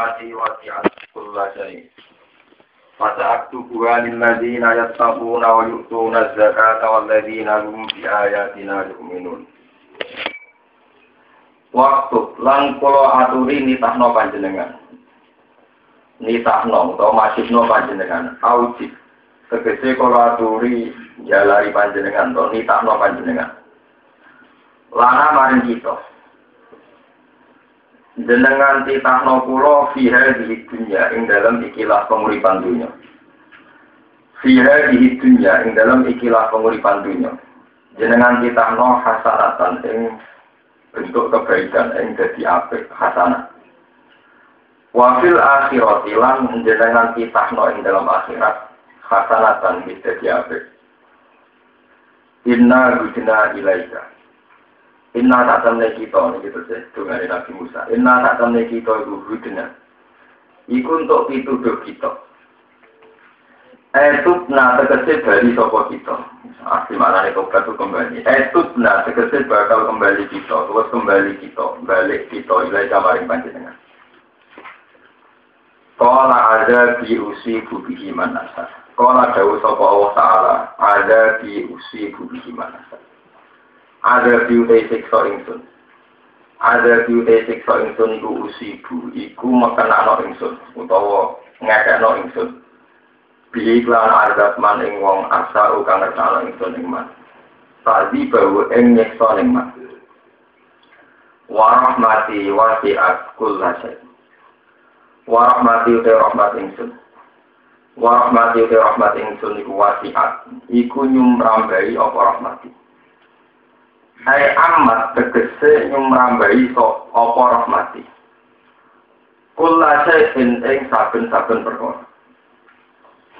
rahmati wasi'at kulla syai. Fasa'aktubuha lilladzina yattaquna wa yu'tuna az-zakata walladzina hum bi ayatina yu'minun. Waktu lan kula aturi nitahno panjenengan. Nitahno utawa masifno panjenengan. Aujib tegese kula aturi jalari panjenengan to nitahno panjenengan. Lana maring kita jenengan titahno kula fiha di dunya ing dalam ikilah penguripan dunya. Fiha di dunya ing dalam ikilah penguripan dunya. Jenengan titahno hasanatan ing bentuk kebaikan ing dadi apik hasanah. Wafil akhirat lan jenengan titahno ing dalam akhirat hasanatan dadi apik. Inna hudna ilaika Inna tak temne kita, ini gitu sih, dengan Nabi Musa. Inna tak temne kita itu hudna. Iku untuk pituduh kita. Etut na tegese bali sopo kita. Asli mana nih tobat itu kembali. Etut na tegese bakal kembali kita. Terus kembali kita. Balik kita. Ilai kamaring panjenengan. Kala ada di usi bubihi manasa. Kala jauh sopo Allah Ta'ala. Ada di usi bubihi manasa ada biute siksa ingsun. Ada biute siksa ingsun iku usibu. Iku mekenano ingsun utawa ngekekno ingsun. Bihi klan azab man ing wong asa kang ngertano ingsun ing man. Tadi bau ing nyeksa ing man. Warahmati wasi'at kulla syai warahmati uta rahmat ingsun. Warahmati uta rahmat ingsun iku wasi'at. Iku nyumrambai apa rahmati Hai amat tegese nyumrambai so apa rahmati. Kula syai'in ing saben-saben perkara.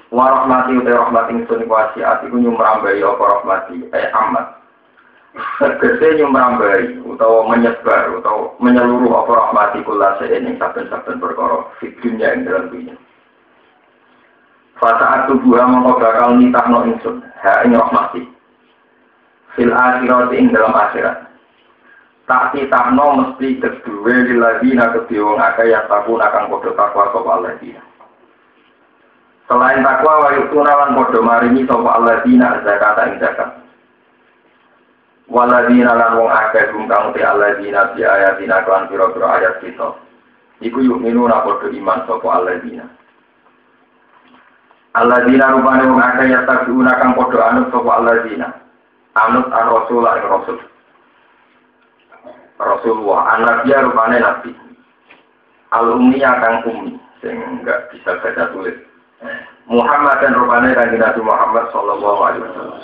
Wa rahmati uta rahmati ingsun wasiat iku nyumrambai apa rahmati. Hai amat. Tegese nyumrambai utawa menyebar utawa menyeluruh apa rahmati kula syai'in ing saben-saben perkara fi dunya ing dalam dunya. Fasa tubuha mongko bakal nitahno ingsun. Ha ing rahmati fil akhirat ing dalam akhirat tak titahno mesti kedua lagi nak wong akeh yang takun akan kode takwa sapa Allah Selain takwa wa yutuna lan padha maringi sapa Allah dina zakat ing zakat. Waladina lan wong akeh rum kang te Allah dina bi ayatina kan pira-pira ayat kita. Iku yuk minuna padha iman sapa Allah dina. Rupane wong akeh ya takuna kang padha anut sapa dina anut an rasul an rasul. Rasulullah. Anak dia rupanya nabi. Al ummi akan ummi. Sehingga enggak bisa baca tulis. Muhammad dan rupanya kan Nabi Muhammad Sallallahu Alaihi Wasallam.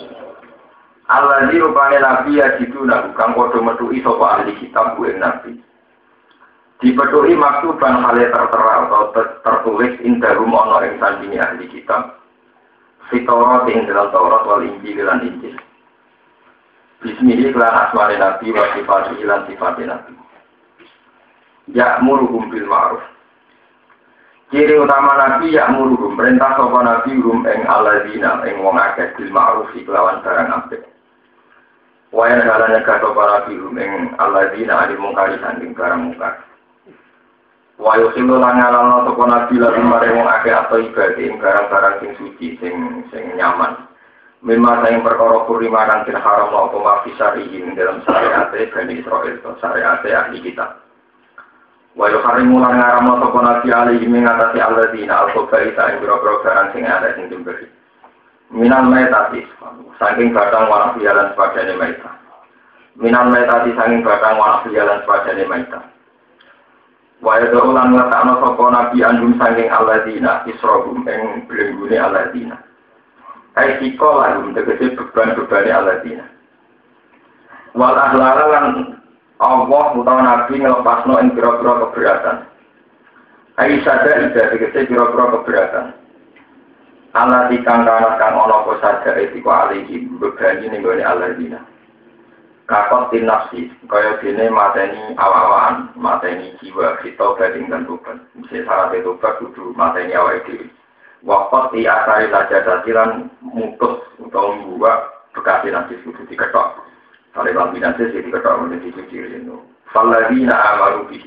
Allah ini rupanya nabi ya gitu nah bukan kodoh metui sopa ahli kitab gue nabi. Dipetui maktuban hal tertera atau tertulis indah rumah ono ing sandini ahli kitab. Fitorot ing dalam Taurat wal Injil dan Injil Bismihi kelan asmane Nabi wa sifati lan sifati Nabi. Ya muruhum bil ma'ruf. Ciri utama Nabi ya muruhum perintah sapa Nabi rum ing alladzina ing wong akeh bil ma'ruf kelawan barang apik. Wayan halane ka sapa Nabi rum ing alladzina ali mungkari sanding barang mungkar. Wa yusilu lan ngalalno sapa Nabi lan maring wong akeh atau ibadah ing barang-barang sing suci sing sing nyaman. Mimma sayang perkara kurima kang tin haram apa mafi syarihi dalam syariat Bani Israel atau syariat ahli kita. Wa yuharimu lan ngaramno sapa nabi alaihi mengatasi alladzina al-khabaita ing boro-boro barang sing ada sing dimberi. Minal maitati saking batang warna pialan sepadane maita. Minal maitati saking batang warna pialan sepadane maita. Wa yadau lan ngatakno sapa nabi andum saking alladzina israhum ing blenggune alladzina. Hai siko lalu tegese beban-bebane aladina. Wal ahlara lan Allah utawa Nabi ngelepasno ing pira-pira keberatan. Hai sada ida tegese pira-pira keberatan. Allah dikang kana kang ana apa sada iku alihi bebani ning gone aladina. Kakot tin nafsi, kaya dene mateni awak-awakan, mateni jiwa, kita bading dan tobat. Bisa syarat itu kudu mateni awak dhewe. Wakot di asari saja dasilan mutus atau membuat bekasi nanti sudah diketok. Kalau lampi nanti sih diketok menjadi suci itu. Faladina amaru bihi.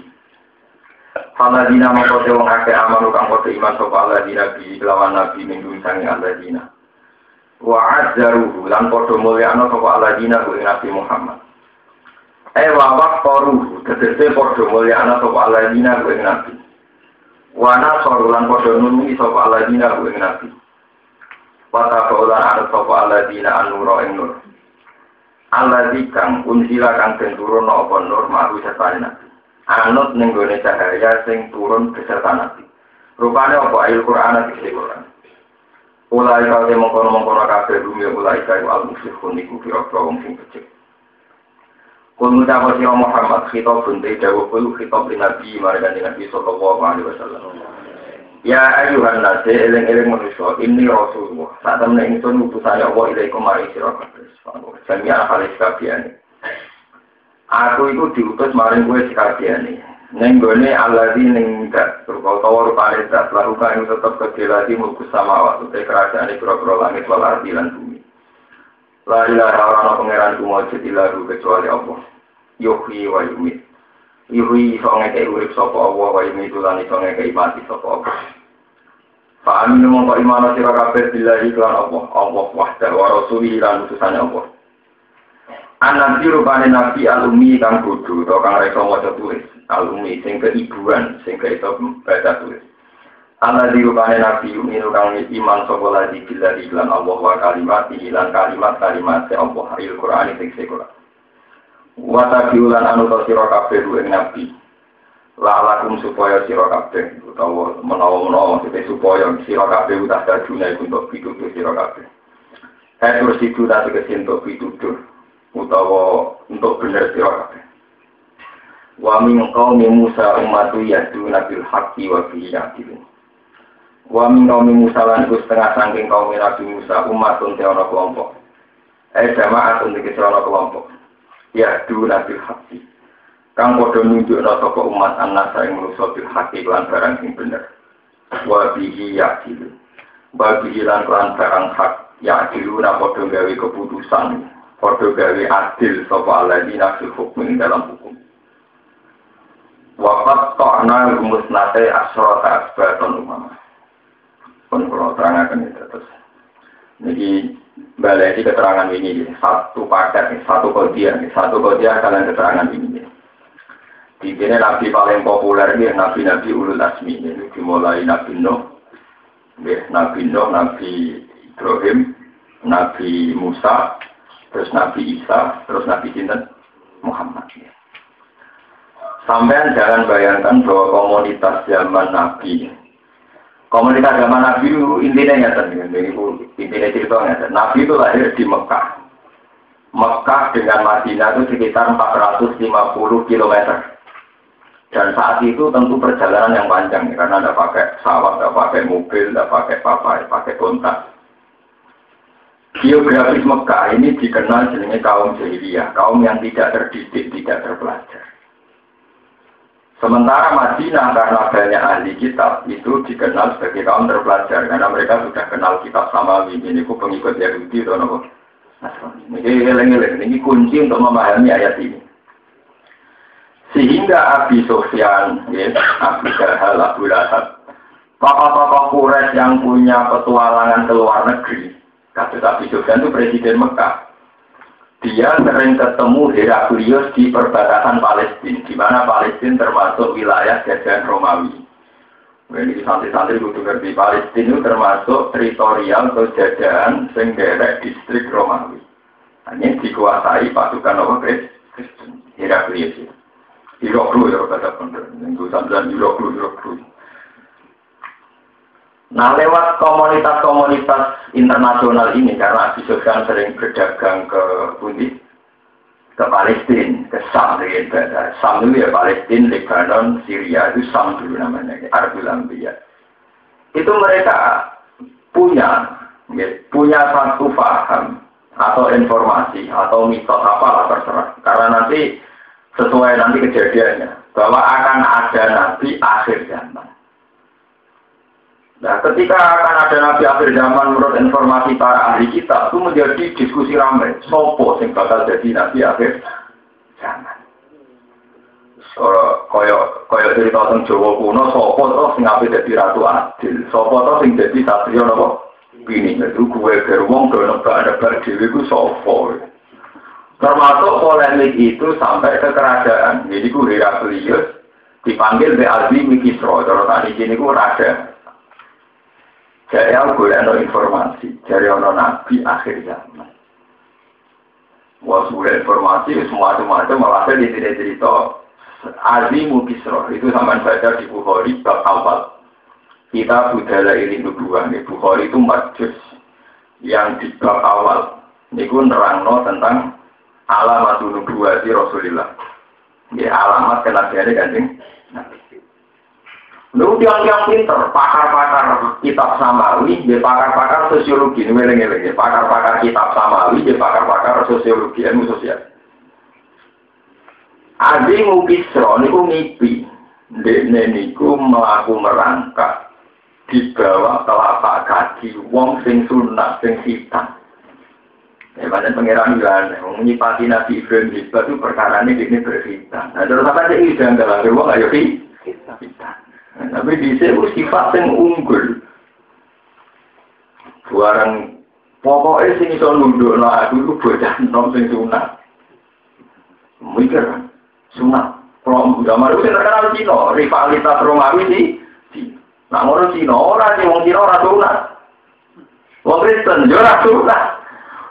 Faladina mengkote wong akeh amal kang kote iman sapa aladina bi lawan nabi minggu sangi aladina. Wa azzaruhu lan padha mulyana sapa aladina ku nabi Muhammad. Eh wa waqtaruhu tegese padha mulyana sapa aladina ku nabi. Wa nasaru lan padha nulungi sapa aladina ku nabi. Wa taqaulan arep sapa aladina an-nura ing nur. Alladzi kang unzila kang den turun apa nur maru sertane nabi. Anut ning gone cahaya sing turun beserta nabi. Rupane apa ayat Quran iki Quran. Ulai kau temu kono mengkono kafe bumi ulai kau al musyrikun iku kira-kira wong sing becik. Kul ngucap sira Muhammad khitab bunte dawuh kul khitab li Nabi marang Nabi sallallahu alaihi wasallam. Ya ayuhan nase eling-eling manusia ini Rasulullah. Saat temen ingsun utusane Allah ilaikum mari sira kabeh. Jami'an halis kabehane. Aku itu diutus maring kowe sekalian Neng gone aladi ning dak berupa utawa rupane dak lakukan yang tetap kedelati mulku sama waktu kerajaan pura-pura langit wal ardi lan bumi. La ilaha illa pangeran ku mujud ilahu kecuali Allah. Yuhyi wa yumit. Yuhyi iso ngekei urip sapa Allah wa yumit lan iso ngekei mati sapa Allah. Fa aminu mongko iman sira kabeh billahi lan Allah, Allah wahdahu wa rasulihi lan utusane Allah. Anak rupane nabi alumi kang bodoh atau kang reso maca tulis. Alumi sing keibuan, sing iso baca tulis. Anak rupane nabi yuminu kang iman sapa lagi bila iklan Allah wa kalimat ilan kalimat kalimat se Allah il Quran sing Quran. Wa tabiulan anu to sira kabeh ing nabi. Lalakum supaya sira kabeh utawa menawa-menawa maksudnya supaya sira kabeh udah dadune untuk pitutur sira kabeh. Hai terus itu tadi kesinto pitutur utawa untuk benar sira kabeh. Wa min qaumi Musa ummatu yahduna bil haqqi wa yahdun. Wa min qaumi Musa lan setengah saking kaum Nabi Musa umatun te ana kelompok. Eh jamaah untuk ana kelompok. Yahduna bil haqqi. Kang padha nunjukna sapa umat annasa ing manusa bil haqqi lan barang sing bener. Wa bihi yahdun. Bagi lan lan barang hak ya diluna padha gawe keputusan Foto gawe adil sapa alladzina fil hukmi dalam hukum. Wafat ta'na rumusnate asrota asbaton umama. Pun kalau terangkan itu terus. Jadi balai keterangan ini satu paket, satu kodiah, satu kodiah kalian keterangan ini. Di sini nabi paling populer ini nabi-nabi ulul asmi ini dimulai nabi Nuh, nabi Nuh, nabi Ibrahim, nabi Musa, terus Nabi Isa, terus Nabi Sinten Muhammad. Sampai jangan bayangkan bahwa komunitas zaman Nabi, komunitas zaman Nabi itu intinya nyata, intinya cerita nyata. Nabi itu lahir di Mekah. Mekah dengan Madinah itu sekitar 450 km. Dan saat itu tentu perjalanan yang panjang, karena tidak pakai pesawat, tidak pakai mobil, tidak pakai papai, pakai kontak. Geografis Mekah ini dikenal jenenge kaum jahiliyah, kaum yang tidak terdidik, tidak terpelajar. Sementara Madinah karena banyak ahli kitab itu dikenal sebagai kaum terpelajar karena mereka sudah kenal kitab sama ini ku pengikut Yahudi atau nopo. Ini ini kunci untuk memahami ayat ini. Sehingga Abi Sofyan, ya, Abu Jahal, Abu Lahab, tokoh-tokoh Quraisy yang punya petualangan ke luar negeri, Kasus Abi Sufyan itu presiden Mekah. Dia sering ketemu Heraklius di perbatasan Palestina, di mana Palestina termasuk wilayah jajahan Romawi. Ini santri-santri kudu ngerti Palestina termasuk teritorial atau jajahan senggerek distrik Romawi. Hanya dikuasai pasukan apa Kristen, Heraklius. Hiroklu ya kata bener, minggu sambilan Hiroklu, Hiroklu. Nah lewat komunitas-komunitas internasional ini karena Abi Sufyan sering berdagang ke Budi, ke Palestina, ke Sam, gitu. Sam ya Palestina, Lebanon, Syria itu Sam dulu namanya, Ambiya. Itu mereka punya, ya, punya satu paham atau informasi atau mitos apalah terserah. Karena nanti sesuai nanti kejadiannya bahwa akan ada nanti akhir zaman. Nah, ketika akan ada nabi akhir zaman menurut informasi para ahli kita itu menjadi diskusi ramai. Sopo sing bakal jadi nabi akhir zaman. kaya kaya cerita tentang Jawa kuno sapa to sing ape dadi ratu adil. Sapa to sing dadi satria napa bini. Itu gue beruang ke nebak-nebak dewi ku sapa termasuk polemik itu sampai ke kerajaan. Jadi ku Heraklius dipanggil be Azim Mikisro kalau tadi sini ku raja jadi aku boleh informasi dari ono nabi akhir zaman Wah, sebuah informasi semua macam malah di cerita Azimu Kisro itu sama baca di Bukhari bab awal. Kita budaya ini kedua nih Bukhari itu majus yang di bab awal. Niku nerangno tentang alamat nubuah di Rasulullah. Ya alamat kenabiannya ganjeng. Lalu tiang-tiang pinter, pakar-pakar kitab samawi, dia pakar-pakar sosiologi, ini ngeleng pakar-pakar kitab samawi, dia pakar-pakar sosiologi, ilmu sosial. Adi Mukisro niku ngipi, dekne niku melaku merangkak di bawah telapak kaki wong sing sunat sing hitam. Ya, pada pengiran bilang, menyipati Nabi Ibrahim itu perkara ini ini berhitam. Nah, terus apa sih jangan dalam wong ayo hitam. Tapi di sini sifat yang unggul. Buarang pokoknya sing iso nunduk no aku itu bocah nom sing sunat. Mikir sunat. Kalau zaman itu terkenal Cina, rivalitas Romawi di Nah, ngono Cina, orang sih, wong Cina orang sunat. Wong Kristen, yo ora sunat.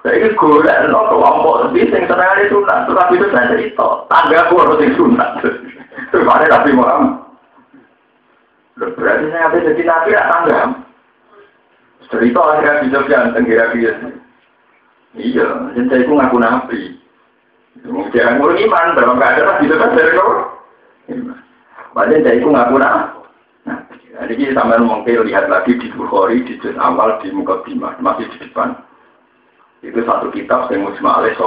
Saiki golek no kelompok di sing senengane sunat, itu saya cerita, tangga ku harus sing sunat. Terus ada Nabi Muhammad. Berarti saya habis jadi nabi ya tangga. Cerita akhirnya bisa yang tenggara biasa. Iya, jadi saya ngaku nabi. Jangan ngurung iman, dalam keadaan bisa kan dari kau. Makanya saya itu ngaku nah. Nah, ini sampai mungkin lihat lagi di Bukhari, di juz awal, di muka bima, masih di depan. Itu satu kitab yang musma alaih.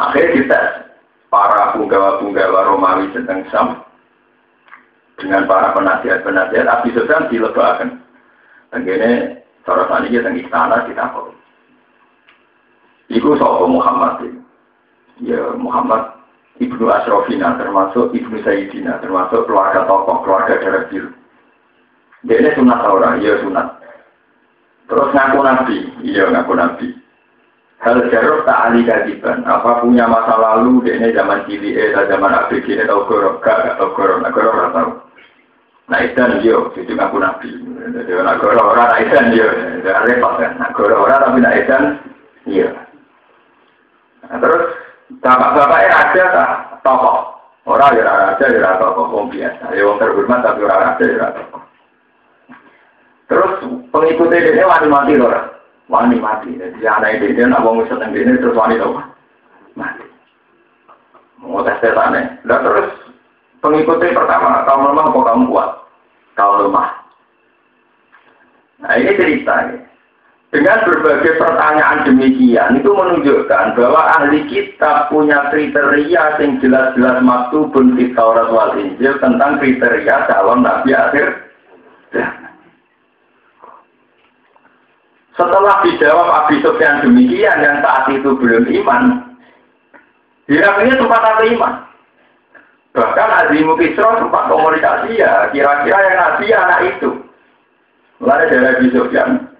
Akhirnya kita, para punggawa-punggawa Romawi tentang Sam, dengan para penasihat-penasihat, Abi Sufyan. Dan ini, cara tadi kita tentang istana, kita kok. Iku soal Muhammad? Ya Muhammad Ibnu Asrofina termasuk Ibnu Sayyidina termasuk keluarga tokoh keluarga darah biru. Dia ini sunat orang? Iya sunat. Terus ngaku nabi? Iya ngaku nabi. Hal jarok tak ali kadiban apa punya masa lalu? Dia ini zaman cili eh zaman ABG ini tau gorok gak gak tau gorok. Gak gorok gak nah itu iya itu ngaku nabi jadi gorok orang nah itu iya repot kan gorok orang tapi nak itu iya nah, terus Bapak-bapaknya raja tak tokoh. Orang ya raja ya tokoh, om biasa. Ya orang terhormat tapi orang raja ya tokoh. Terus pengikutnya dia wani mati loh. Wani mati. Jadi anak dia nak mau seneng dia terus wani loh. Mati. Mau tes tetannya. Dan terus pengikutnya pertama, kamu lemah apa kamu kuat? Kau lemah. Nah ini ceritanya. Dengan berbagai pertanyaan demikian itu menunjukkan bahwa ahli kitab punya kriteria yang jelas-jelas maktubun di Taurat wal Injil tentang kriteria calon nabi akhir. Setelah dijawab Abi Sufyan demikian yang saat itu belum iman, Hiraknya sempat ada iman. Bahkan Azimu Kisro sempat komunikasi ya, kira-kira yang nabi anak itu. Lalu dari Abi Sufyan,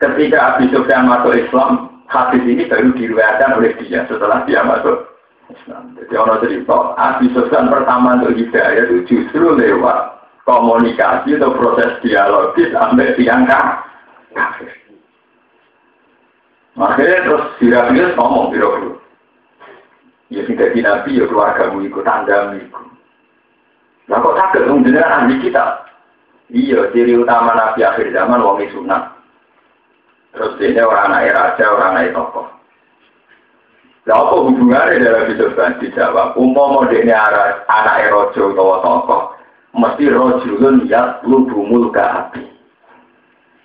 Ketika Abi Sufyan masuk Islam, hadis ini baru diriwayatkan oleh dia setelah dia masuk Islam. Jadi orang cerita, Abi Sufyan pertama untuk hidayah itu justru lewat komunikasi atau proses dialogis sampai diangkat. Makanya terus Sirafius ngomong biro Ya sing dadi nabi ya keluargamu ikut tanggamu ikut. Lah kok sakit dong dengan ahli kita? Iya, ciri utama nabi akhir zaman wong sunat. Terus ini orang anak raja, orang anak tokoh. Lah apa hubungannya dalam hidup kan dijawab? Umum ini anak rojo atau tokoh, mesti rojulun ya lubumul hati.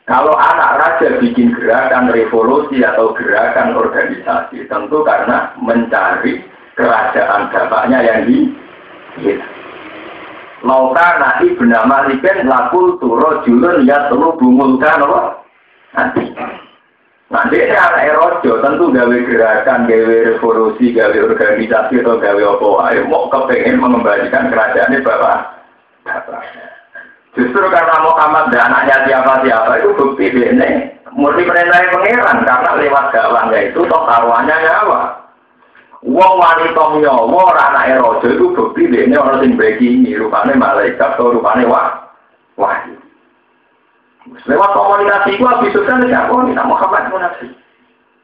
Kalau anak raja bikin gerakan revolusi atau gerakan organisasi, tentu karena mencari kerajaan bapaknya yang di. Lauka nasi bernama Liben lakul turo julun ya telu bumulkan apa? nanti. Nanti ini anak erojo tentu gawe gerakan, gawe revolusi, gawe organisasi atau gawe apa wae mau kepengen mengembalikan kerajaan ini bapak. Bapak. Justru karena Muhammad dan anaknya siapa-siapa itu bukti ini murni perintah pangeran karena lewat gawangnya itu toh taruhannya nyawa. Wong wanita nyawa anak erojo itu bukti ini orang sing ini rupanya malaikat atau rupanya wah wahyu. Lewat komunikasi itu itu kan tidak mau minta Muhammad munafik.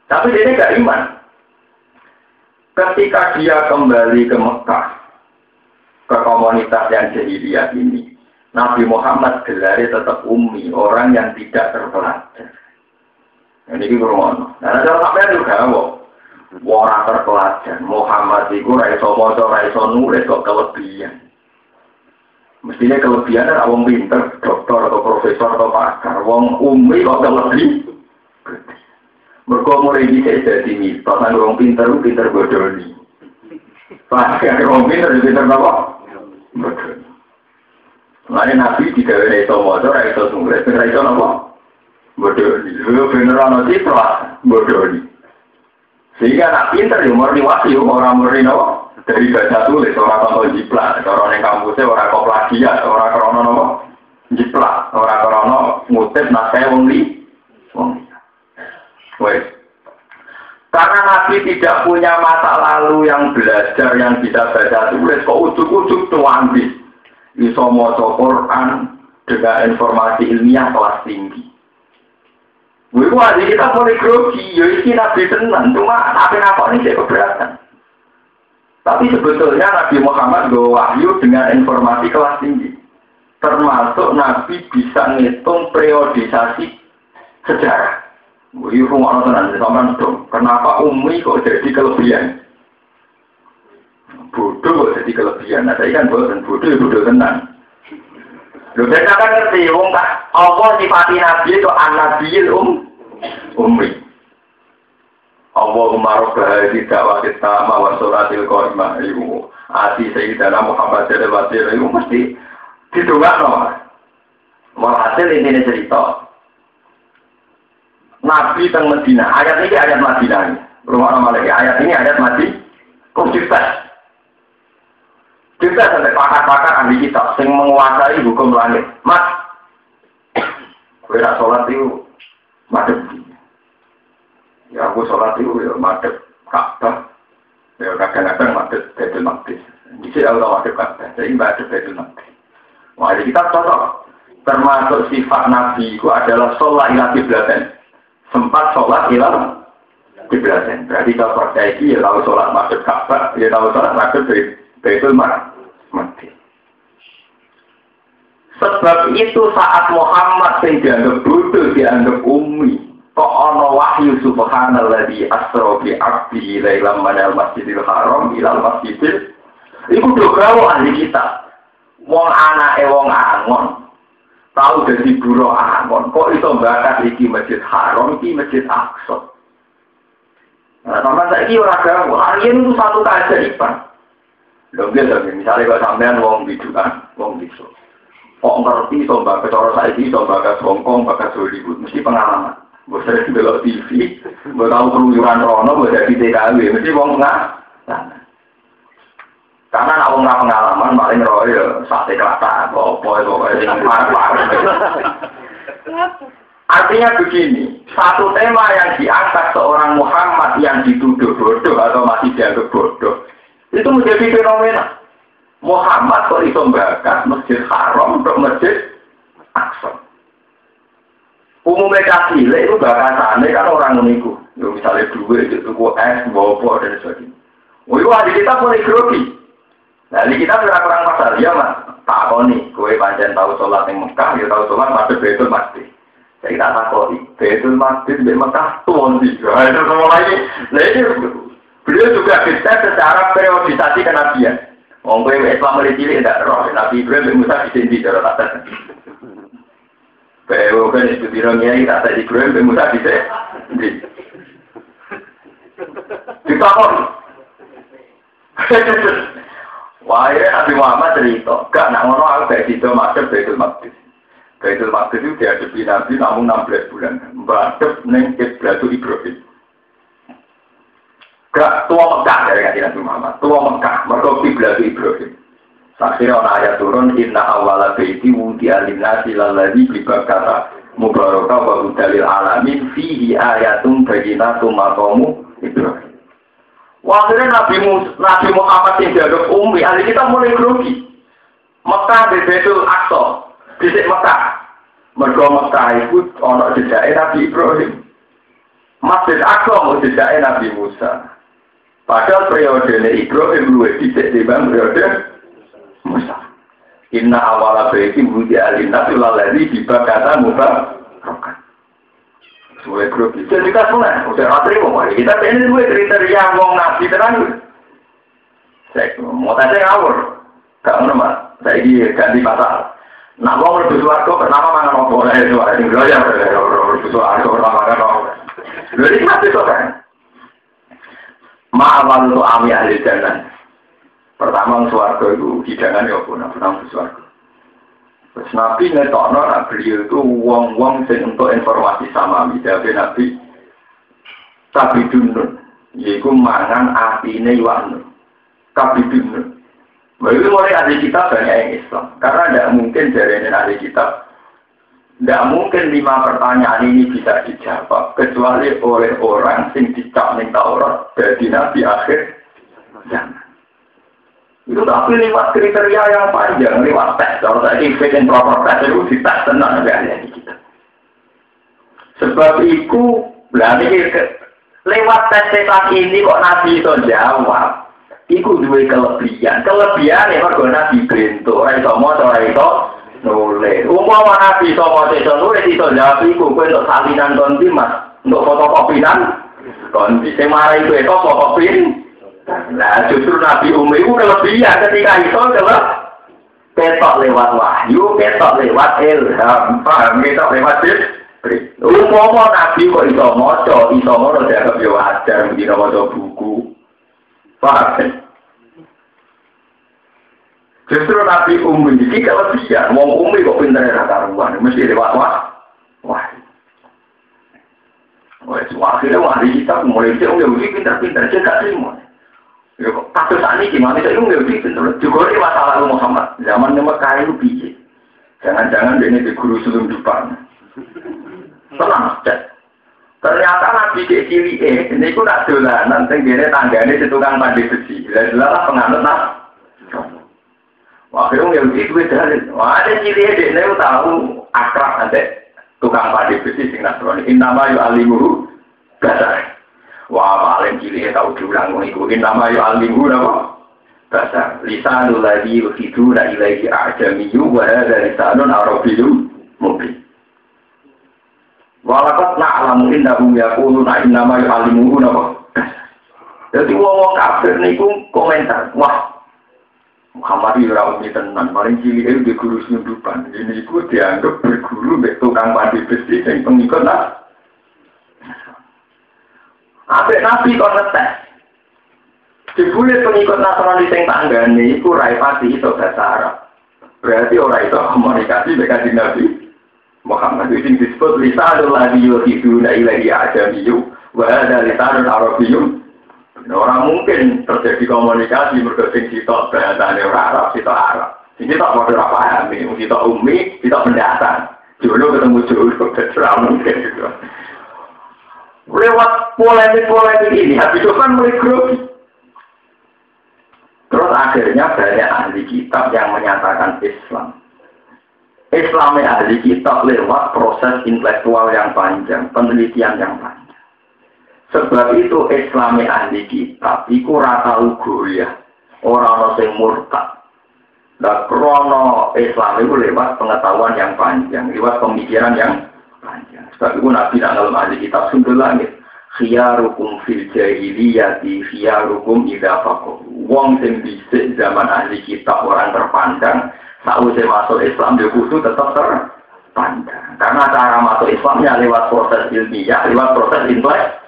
Tapi dia tidak iman. Ketika dia kembali ke Mekah, ke komunitas yang jahiliyah ini, Nabi Muhammad gelari tetap umi, orang yang tidak terpelajar. Ini di rumah. Nah, ada sampai juga, orang terpelajar. Muhammad itu raiso mojo, raiso nulis kok kelebihan. Mestinya kelebihan adalah wong pinter, dokter atau profesor atau pakar. Wong umi kok lebih. Mereka mulai bisa jadi mitos, kan wong pinter, pinter bodoni. Pakar wong pinter, pinter apa? Bodoni. Lain Nabi tidak ada itu motor, itu nulis, tidak itu apa? Bodoni. Lu bener ana citra, bodoni. Sehingga nak pinter ya murni wahyu, orang murni apa? Dari baca tulis, orang tonton jiplak, orang yang kampusnya orang kok plagiat, orang krono nopo jiplak, orang krono ngutip naskah wong li, wong. Karena Nabi tidak punya masa lalu yang belajar, yang bisa baca tulis, kok ujuk-ujuk tuandis. Bisa mau Quran dengan informasi ilmiah kelas tinggi. Wih, wah, kita boleh grogi, ya ini Nabi tenang, cuma apa-apa ini saya keberatan. Tapi sebetulnya Nabi Muhammad bawa wahyu dengan informasi kelas tinggi. Termasuk Nabi bisa ngitung periodisasi sejarah. Wih, rumah sama dong. Kenapa Umi kok jadi kelebihan? Bodoh kok jadi kelebihan. Nah, saya kan bodoh, ya bodoh tenang. Lho, saya kan ngerti, wong tak Allah nyifati Nabi itu anak um, Umi. Allahumma rabba hadhi da'wati sama wa suratil qaimah iku ati sayyidina Muhammad sallallahu alaihi wasallam mesti didongakno. Walhasil ini cerita. Nabi teng Medina, ayat ini ayat Madinah. Rumah lagi ayat ini ayat Madi. Kok kita? Sampai pakar-pakar ahli kita, sing menguasai hukum langit. Mas, gue sholat itu madem Ya aku sholat itu ya madep Ka'bah. Ya kadang-kadang madep Baitul Maqdis. Di sini Allah madep Ka'bah. Jadi madep Baitul Maqdis. Wah, jadi kita cocok. Termasuk sifat Nabi itu adalah sholat ilah kiblaten. Sempat sholat ilah kiblaten. Berarti kalau percaya ya tahu sholat madep Ka'bah, ya tahu sholat madep Baitul Maqdis. Sebab itu saat Muhammad yang dianggap bodoh, dianggap umi, kok ana wahyu subhanalladzi asra bi abdi lailam manal masjidil haram ilal masjidil. Iku do gawe ahli kita wong anake wong angon. Tahu dadi buro angon kok iso bakat iki masjid haram iki masjid aqsa? Nah, sama saya ini orang gawe, itu satu keajaiban. Lho, gitu, misalnya kalau sampean wong biduan, wong bisu. Kok ngerti, so bakat cara saya ini, so bakat Hongkong, bakat Hollywood, mesti pengalaman. Gue sering belok TV, gue tahu keluyuran Rono, gue jadi TKW, mesti wong nggak. Karena nak wong pengalaman paling roy ya sate kelata, apa itu yang parah Artinya begini, satu tema yang diangkat seorang Muhammad yang dituduh bodoh atau masih dianggap bodoh, itu menjadi fenomena. Muhammad kok itu bakat masjid haram untuk masjid Aqsa. Umumnya kasih, itu bakatannya kan orang meniku. Ya, misalnya duit, itu tuku es, bobo, dan sebagainya. Oh, itu ada kita boleh grogi. Nah, di kita kurang kurang pasal, ya mas. Nih, kue panjang tahu sholat yang Mekah, ya tahu sholat masuk betul masjid. Saya tak tahu, betul masjid di Mekah tuh sih. Nah, itu semua lagi. Nah, ini beliau juga bisa secara periodisasi kenabian. Wong kowe Islam mulai cilik tidak roh, Nabi Ibrahim Musa di sini cara tak Bewo kan itu biro nyai tak tadi gue Musa bisa. Ditakon. Wah, ya Nabi Muhammad cerita, gak nak ngono aku gak sido masuk Baitul Maqdis. Baitul Maqdis itu dihadapi Nabi namun 16 bulan. Mbadep neng Ibrahim Ibrahim. Gak tua Mekah dari kajian Nabi Muhammad. Tua Mekah, mereka kiblat Ibrahim. Akhirnya orang ayat turun, Inna awala baiti wudi alinasi laladi bibakata mubaraka wa dalil alamin fihi ayatum bayinatum maqamu Ibrahim. Wakilnya Nabi, Nabi Muhammad yang dianggap umi, ahli kita mulai grogi. Mekah di Betul Aqsa, di Mekah. Mergo Mekah itu ono jejaknya Nabi Ibrahim. Masjid Aqsa mau jejaknya Nabi Musa. Padahal periode Ibrahim luwih dhisik timbang periode Musa. Inna awala baiti budi alina lalari dibakata muka rokan. Mulai grup itu kita mulai, udah ratri mau kita ini dua kriteria wong nabi terang. Saya mau tanya ngawur, gak nama, saya ini ganti pasal. Nah, wong lebih suarco pertama mangan apa oleh itu, ada yang ya, lebih suarco pertama mangan apa. Jadi masih itu kan. Ma'amal untuk ami ahli jalan. Pertama suarco itu hidangan ya pun, pertama suarco. Terus Nabi ngetokno beliau itu uang-uang sing untuk informasi sama Tapi Nabi tapi dunun, yaitu mangan artinya iwan. Tapi dunun. Bagi mulai ahli kitab banyak yang Islam, karena tidak mungkin dari ahli kitab tidak mungkin lima pertanyaan ini bisa dijawab kecuali oleh orang yang dicap ning Taurat dari Nabi akhir. Itu tapi lewat kriteria yang panjang, lewat tes. Kalau tadi fit and proper tes itu di tes tenang ada di kita. Sebab itu, berarti lewat tes setan ini kok Nabi itu jawab. Iku dua kelebihan. Kelebihan ya mergo Nabi bento. Ora iso maca, ora iso nulis. Umpama Nabi maca, iso nulis, iso jawab iku kowe untuk salinan konti Mas. Untuk fotokopian konti sing marai itu fotokopian Nah, justru Nabi Umi itu kelebihan ketika itu adalah ketok lewat wahyu, ketok lewat ilham, paham ketok lewat Umpama Nabi kok iso maca, iso ngono dianggap yo wajar mesti maca buku. Paham? Justru Nabi Umi ini kelebihan, wong Umi kok pinter ya karuan, mesti lewat wah. Wah. Wah, akhirnya wahyu kita mulai dia Yahudi pinter-pinter, dia gak terima. Kasus ini gimana? Saya nggak bisa Juga ini masalah Muhammad. Zaman kaya itu biji. Jangan-jangan ini di guru sebelum depan. Tenang, cek. Ternyata nabi di cili eh, ini pun nak dolanan, tenggine tanggane si tukang mandi besi. Jelas-jelas penganut nak. Yang Yahudi itu dalil. Ada cili eh, ini tahu akrab nanti tukang mandi besi sing nasrani. Innama yu alimuhu basar. Wah, paling cilik tahu diulang ngikutin nama ya alimu nama. Bahasa lisanul ladzi yuhiduna ilaihi a'jamiyyu wa hadza lisanun arabiyyu mubin. Walakat na'lamu innahum yaquluna innama yu'allimuhu nama. Jadi wong-wong kafir niku komentar, wah Muhammad itu ora umi tenan, paling cilik itu di guru sundupan. Ini itu dianggap berguru mbek tukang padi besi yang pengikut nah. Apik Nabi kok ngetes. Dibuli pengikut Nasrani sing tanggane iku rai pati iso bahasa Arab. Berarti orang itu komunikasi dengan Nabi Muhammad itu disebut lisanul ladhi yuhiduna ilahi ajamiyyu wa hadha lisanul arabiyyum Orang mungkin terjadi komunikasi berkesing sitok bahasanya orang Arab, sitok Arab. Ini tak mau ora pahami, sitok umi, sitok pendatang. Dulu ketemu dulu, terserah mungkin gitu. Lewat polemik-polemik ini, habis itu kan mulai grogi. Terus akhirnya banyak ahli kitab yang menyatakan Islam. Islamnya ahli kitab lewat proses intelektual yang panjang, penelitian yang panjang. Sebab itu Islamnya ahli kitab, itu rata ya, orang-orang yang murtad. Dan krono Islam itu lewat pengetahuan yang panjang, lewat pemikiran yang panjang. Sebab itu Nabi dalam ahli kitab sundul langit. Khiyarukum fil jahiliyati khiyarukum idha fakoh. Wong sing bisik zaman ahli kitab orang terpandang. Sausai masuk Islam dia kudu tetap terpandang. Karena cara masuk Islamnya lewat proses ilmiah, lewat proses intelek.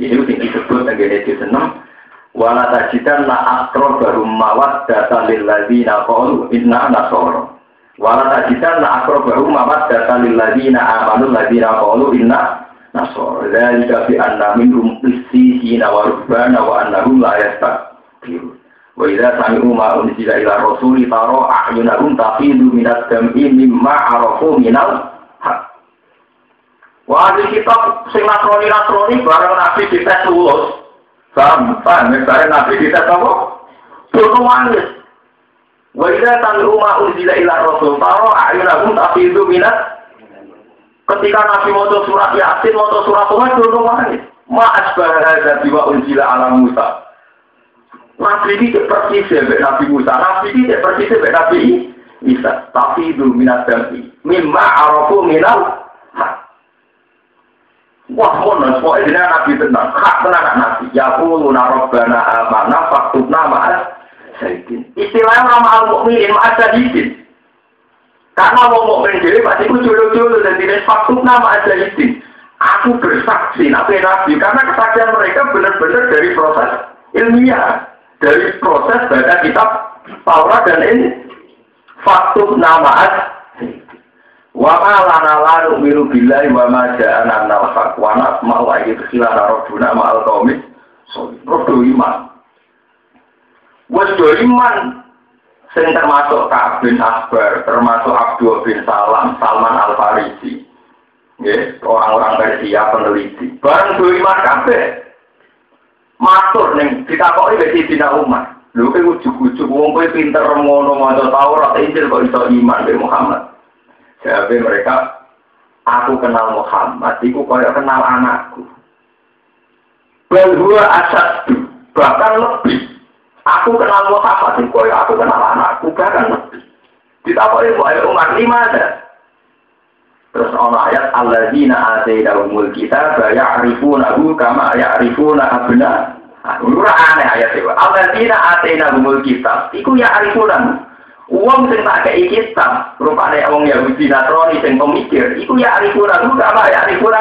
Ini yang disebut dengan itu senang. Wala tajidan la akro baru mawat data lil ladina qalu inna nasoro. Wala tajidan la akrobahu mamat data lil ladina amanu ladina qalu inna nasor. Dzalika bi anna minhum qissina wa rubbana wa annahum la yastakbirun. Wa idza sami'u ma unzila ila rasuli taro a'yunahum tafidu minad dam'i mimma arafu minal. Wah, di kitab sing nasroni nasroni bareng nabi kita lulus. Paham, paham, misalnya nabi kita apa? Bodoh manis. Wa idza sami'u ma unzila ila rasul taro a'yunahum tafidu minat ketika Nabi maca surat Yasin maca surat Tuhan dulu wahai ma asbah hadza biwa unzila ala Musa Nabi ini persis ya Nabi Musa Nabi ini persis ya Nabi Isa tafidu minat dami mimma arafu minal Wah, mono, pokoknya Nabi tenang, hak tenang Nabi. Ya kuluna rabbana amana faktubna ma'as syahidin. Istilahnya nama al mukminin ada hidin. Karena mau mukmin jadi pasti aku jodoh-jodoh dan tidak faktum nama aja hidin. Aku bersaksi nabi nabi karena kesaksian mereka benar-benar dari proses ilmiah, dari proses baca kitab Taurat dan ini nama aja. Wa ma lana la nu'minu billahi wa ma ja'ana al-haq wa nasma'u ayyidkhilana rabbuna ma'al. So, iman. Wes iman sing termasuk Ka'ab bin termasuk Abdul bin Salam, Salman Al Farisi. Ya, orang-orang Persia peneliti. Barang do iman kabeh. Matur ning ditakoki wis Dina Umar. Lho kowe ujug-ujug wong kowe pinter ngono maca Taurat Injil kok iso iman be Muhammad. Jadi mereka aku kenal Muhammad, iku kaya kenal anakku. Bahwa asad bahkan lebih Aku kenal Muhammad, kaya aku kenal anakku, bahkan lebih. Ditapai ayo umat lima ada. Terus ono ayat alladzina atainahumul kitab ya'rifunahu kama ya'rifuna abna. Ora aneh ayat itu. Alladzina atainahumul kitab iku ya'rifuna. Uang sing tak kei kitab, rupane wong Yahudi Nasrani sing pemikir, iku ya'rifuna kama ya'rifuna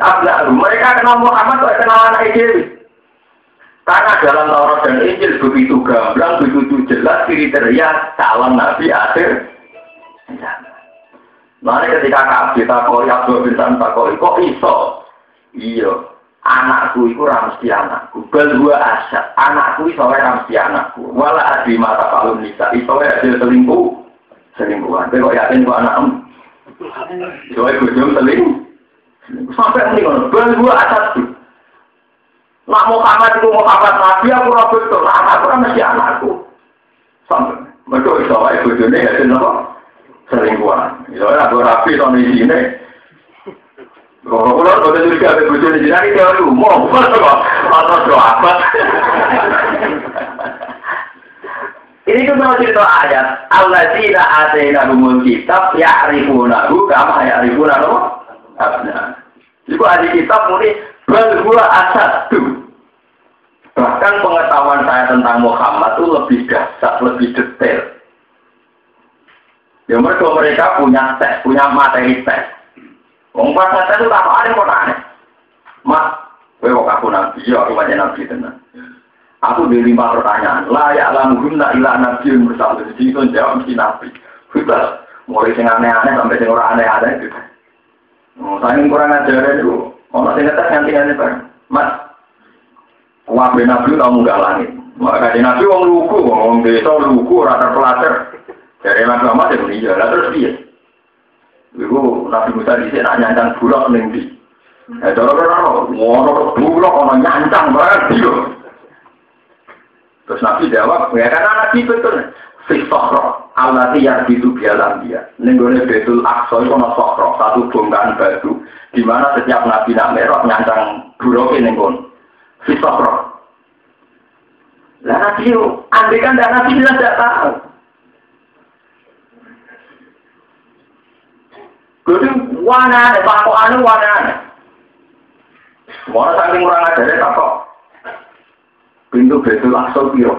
abna. Mereka kenal Muhammad kok kenal anak dhewe. Karena dalam Taurat dan Injil begitu gamblang, begitu jelas kriteria calon nabi akhir. Nah, ketika kita kau Abdul bin Santa kau kok iso? Iya, anakku itu ramsi anakku. Bel dua asyat, anakku iso ramsi anakku. Wala adi mata kalun nisa, iso hasil selingkuh, selingkuhan. Tapi kok yakin kok anakmu? Iso bujum selingkuh. Sampai ini bel dua asyat tuh. Nak Muhammad itu Muhammad Nabi, aku ora betul. Nah, aku ora mesti anakku. Sampai mereka iso wae bojone ya apa? Selingkuhan. Iso aku rapi to di kalau itu juga ada bojone jenari teori umum, atau doa apa? Ini kan mau cerita ayat. Allah tidak ada yang umum kitab ya arifunahu kama ya arifunahu. Ibu ahli kitab muni Bahwa asad Bahkan pengetahuan saya tentang Muhammad itu lebih dasar, lebih detail. Ya mereka mereka punya tes, punya materi tes. Wong pas itu apa ada kok aneh. Mas, kowe kok aku nabi, ya aku banyak nabi tenan. Aku di lima pertanyaan. Layak lamu guna ilah nabi yang bersama. Jadi itu jawab si nabi. Kita mulai sing aneh-aneh sampai sing orang aneh-aneh gitu. Oh, saya kurang ajar itu. Mau sing ngetes nganti-nganti bareng. Mas, Wabe Nabi kamu gak langit. Maka di Nabi wong lugu, wong desa lugu, rata pelajar. Dari Muhammad ya iya, lah terus dia. Ibu Nabi Musa di sini nyancang bulak ning di. Eh cara cara ngono bulak ono nyancang banget dia. Terus Nabi jawab, ya kan Nabi betul. Fisokro, Allah yang itu bialam dia. Nenggone betul akso itu ono sokro, satu bongkahan batu, di mana setiap Nabi nak merah nyancang bulak ini Fisokro. Lah nabi itu, andai kan nabi jelas tidak tahu. Jadi wana ada pakok anu wana. Mana saking kurang ajar ya kok. Pintu betul langsung piro.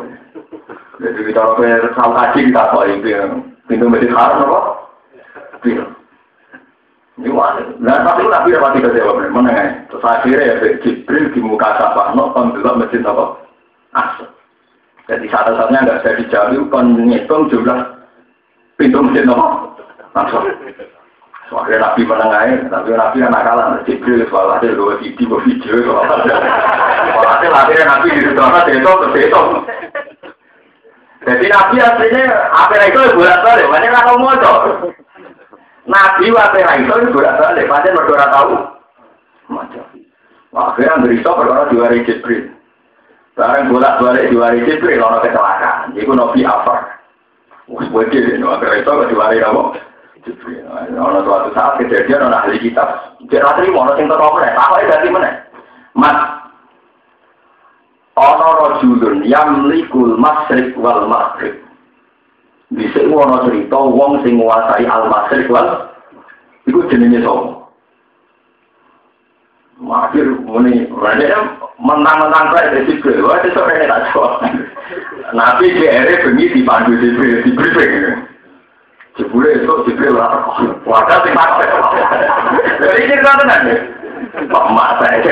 Jadi kita kalau tahu kaji kita kok ini pintu betul haram apa? Piro. Nah, tapi nabi dapat tidak jawab, mana ya? Terus akhirnya ya Jibril di muka sapa, no, pembelok mesin apa? Asal. Jadi satu-satunya nggak bisa dijawab, kan ngitung jumlah pintu masjid nopo. Langsung. Soalnya Nabi menengahin, tapi Nabi anak kalah, Jibril soal ada dua video, video soal ada. Soal ada akhirnya Nabi di sana itu itu. Jadi Nabi aslinya apa itu bolak balik, banyak nggak mau Nabi apa itu bolak balik, banyak berdua tahu. Macam. Akhirnya berita perkara dua hari Jibril. Sekarang bolak balik dua hari Jibril, orang kecelakaan. Jadi Nabi apa? Wah, begini, akhirnya itu dua hari apa? Ono suatu saat kejadian ono ahli kitab. Dia ratri mau sing teko meneh, takoke ganti meneh. Mas ono rajulun yamlikul masrik wal maghrib. Bisa ono cerita wong sing nguasai al masrik wal iku jenenge sapa? Makir muni, rene menang-menang kae dari Jibril, wah itu rene tak. Nabi GR bengi dipandu Jibril, di briefing. Jebule itu Jibril lah. Wadah sing pakai. Jadi cerita tenan ya. Pak mata aja.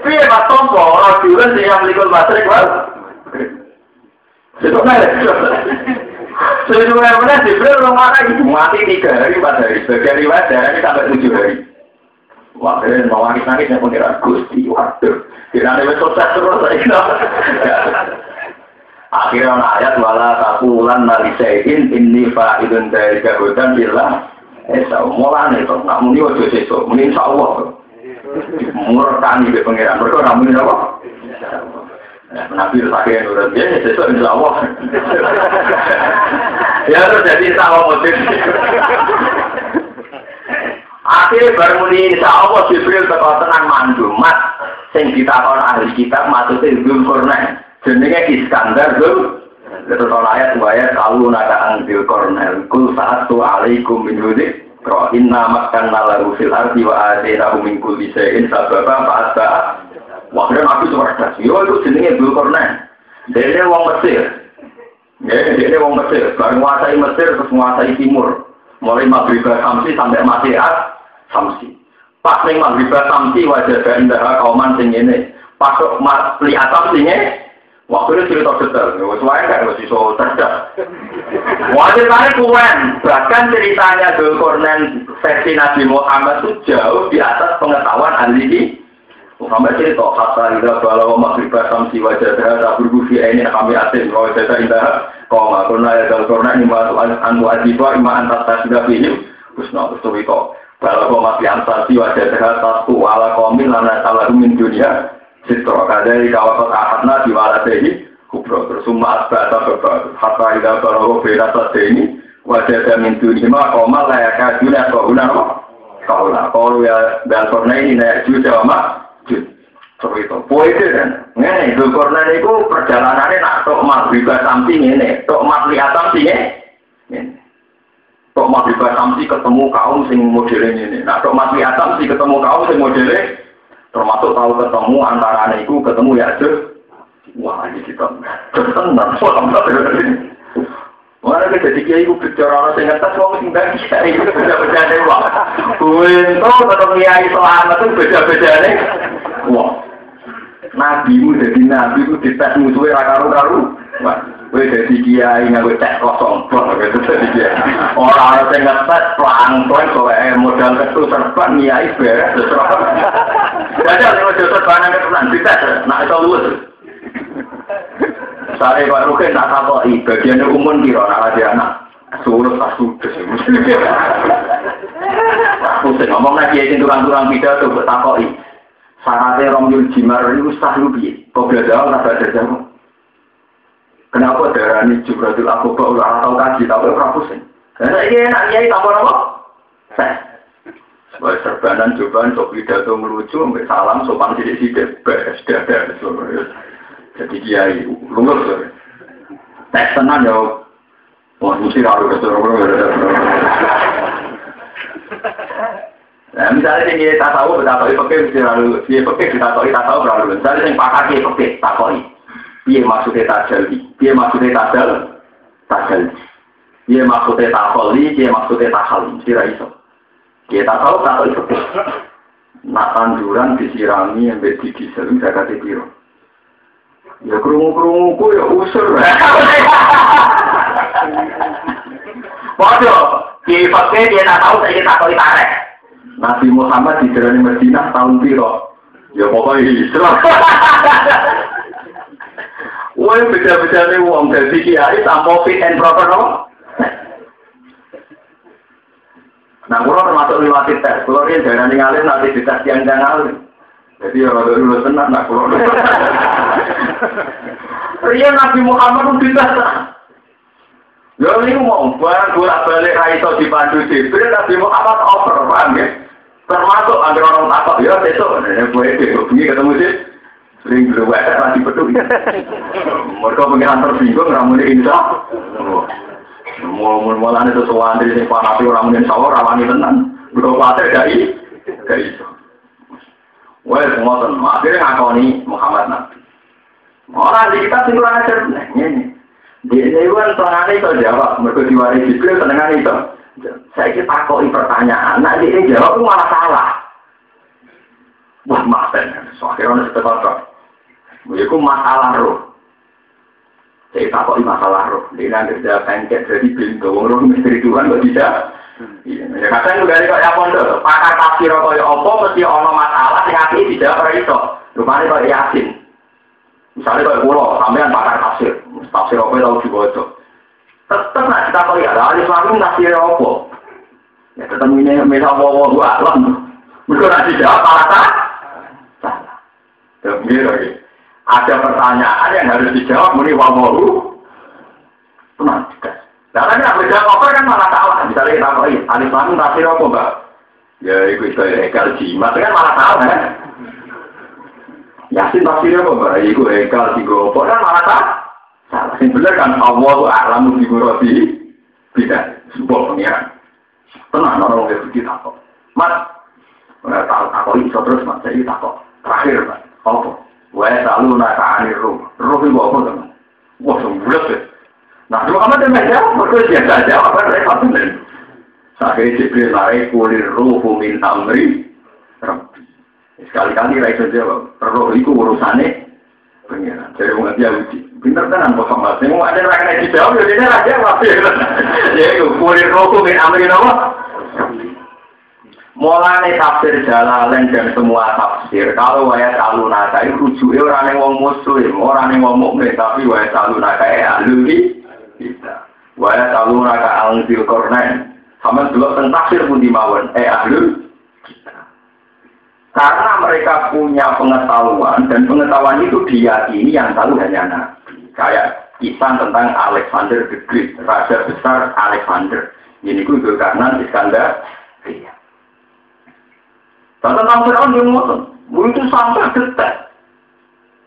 Piye Mas Tompo ora diulen sing yang likul matrik wae. Itu kan. Sebenarnya mana Jibril belum marah itu mati tiga hari empat hari. Sebagian riwayat dari sampai tujuh hari. Wah, kalian mau nangis nangis yang pengiran gusti, waduh. Tidak ada sukses terus, saya Akhirnya ayat wala takulan malisain ini fa'idun dari kehudan bilang Esa mulane to, nak muni ojo sesuk, muni insyaallah. Murkani be pangeran, mergo nak muni apa? Nabi pakai nurut dia, sesuk insyaallah. Ya terus jadi sama motif. Akhirnya baru muni insyaallah Jibril teko tenang mandu, mat sing ditakon ahli kitab maksudnya Zulkarnain. Jenenge Iskandar tuh Terus kalau ayat ayat kalau naga angbil kornel kul saat tu alaikum min hudik Roh inna makan nalahu fil arti wa adena min kulli shay'in sababa fa'asba Wah, dia nabi suwardas. Yo itu jenenge Bil Kornel. Dia wong Mesir. Ya, dia wong Mesir. Baru menguasai Mesir terus menguasai Timur. Mulai Maghrib Samsi sampai Masihat Samsi. Pas ning Maghrib Samsi wajah indah kauman sing ini. Pas lihat Samsi Waktu itu cerita detail, ya, semuanya kan masih so cerdas. Wajib kali kuen, bahkan ceritanya Dzulkarnain versi Nabi Muhammad itu jauh di atas pengetahuan ahli. Muhammad cerita, kata ida bala wa maghrib basam si wajah dah tak berbusi ini kami asin wa wajah indah kau nggak pernah ya Dzulkarnain ima anu adiba ima antas tasbih ini kusna kusna Bala wa mati ansasi wajah dah satu ala komil lana salah min dunia Sitro kadari kawakot ahadna diwalatehi kubro. Terus summa asba atau beba hatta ida barowo beda ini wajah dan mintu lima koma layak kajuna kahuna kahuna kalau ya dan korna ini naik juga sama seperti itu poin itu kan? Ini itu korna itu perjalanannya nak tok maghrib samping ini tok maghrib samping ini tok maghrib samping ketemu kaum sing modelnya ini nak tok maghrib samping ketemu kaum sing modelnya termasuk tahu ketemu antara itu ketemu ya aja wah ini kita tenang Mana kita jadi kiai itu bicara orang sing ngetes wong sing bagi kiai itu beda-beda nih wah. Kuento tetap kiai selamat itu beda-beda nih. Wah. Nabi mu jadi nabi mu dites musuhnya rakaru-karu. Kowe dadi kiai nganggo cek kosong bang gitu dadi kiai. Ora ana ngetes pelan-pelan kowe modal ketu serban kiai beres terus. Dadi nek modal serban nek dites nak iso luwes. Sare Rukin tak takoki bagian umum piro nak anak. Suruh tak sudes. Aku ngomong lagi sing turang-turang pidato takoki. Syaratnya Romyul Jimar itu sah lu piye? Kok belajar ada Kenapa darah ini tidak aku orang tahu kaji tapi orang pusing. Karena ini enak nyai tanpa apa? Sebagai serbanan cobaan sok pidato melucu, ambil salam sopan sidik sidik beres dada Jadi kiai lulus. Tes tenan ya. Wah, mesti harus kesuruh. Nah, misalnya ini tak tahu betapa itu pakai mesti lalu, dia pakai kita tahu kita tahu berlalu. Misalnya yang pakar dia pakai tak tahu. Piye maksudnya tajali? Piye maksudnya tajal? Tajal. Piye maksudnya takholi? Piye maksudnya takhali? Sira iso. Kita tahu tak itu. Nak tanduran disirami yang bedi saya kata biro. Ya kerungu kerungu ku ya usur. Bodoh, di fakir dia tak tahu saya tak tahu tarik. Nabi Muhammad di Medina tahun piro. Ya pokoknya Islam. Wah, beda-beda nih uang dari kiai tanpa fit and proper no. Nah, kalau termasuk lewat tes, kalau dia jangan ngalih nanti di tes yang jangan Jadi ya kalau dulu tenang, nah kalau Ria Nabi Muhammad itu biasa. Ya ini mau barang bolak balik raiso dipandu Jibril Nabi Muhammad over, paham ya? Termasuk agar orang takut, ya besok, ini gue bengi ketemu sih. Sering dulu ada lagi betul. Mereka pengiran tersinggung, ramunya insya. Mau mulai itu soal dari sini panati orang mungkin sahur rawani tenang. Bro khawatir dari dari itu. Semua tuh akhirnya ngakoni Muhammad Nabi. Orang di kita sih kurang ajar ini. Di ini kan tengahnya itu jawab. Mereka diwari Jibril tengah itu. Saya kita takoi pertanyaan. Nah ini jawab itu malah salah. Wah maafkan. So akhirnya kita Itu masalah roh. Saya takoi masalah roh. Dia nanti kerja pencet jadi pintu. Roh misteri Tuhan kok bisa. Iya, ya kadang juga kok ya pondok, pakar tafsir kaya apa mesti ono masalah sing ati dijawab ora iso. Rupane kok yasin. Misalnya kaya kula, sampean pakar tafsir, tafsir apa tau dibaca. Tetep nak kita kok ya, alif lam tafsir apa? Ya tetep ini mesa apa wa alam. Mergo ora dijawab salah. Salah. Demi lagi. Ada pertanyaan yang harus dijawab muni wa Tenang, karena kan aku jawab apa kan malah salah. Misalnya kita koi, alif lam tafsir apa mbak? Ya itu itu ekal jimat kan malah salah kan? Yasin tafsir apa mbak? Iku ekal tiga apa kan malah salah. Salah. Yang benar kan Allah alam di roti tidak sebuah pengiran. Tenang orang yang begitu apa? Mas, nggak tahu aku iso terus mas saya takut. Terakhir mas, apa? Wah selalu nak anir ruh, ruh itu apa teman? Wah sembulat ya. Nah, Muhammad yang menjawab, mereka biasa jawab, apa mereka benar. Sakit Jibril lari kulir ruhu min amri. Sekali-kali raisa jawab, roh itu urusannya pengiran. Jadi orang dia uji. Pinter tenan Muhammad. Yang mau ada rakyat dijawab, ya dia raja pasti. Ya itu kulir ruhu min amri apa? Mulai tafsir Jalalain dan semua tafsir, kalau wayat alunaka itu rujuknya orang yang wong muslim, orang yang wong mukmin, tapi wayat alunaka ya aluhi kita. Waya tahu raka angzil kornen. Sama dulu tentang tafsir pun dimawon. Eh ahlu kita. Karena mereka punya pengetahuan dan pengetahuan itu diyakini yang tahu hanya Nabi. Kayak kisah tentang Alexander the Great, raja besar Alexander. Ini itu karena Iskandar. Iya. Dan tentang Fir'aun yang ngomong, itu sampai detek.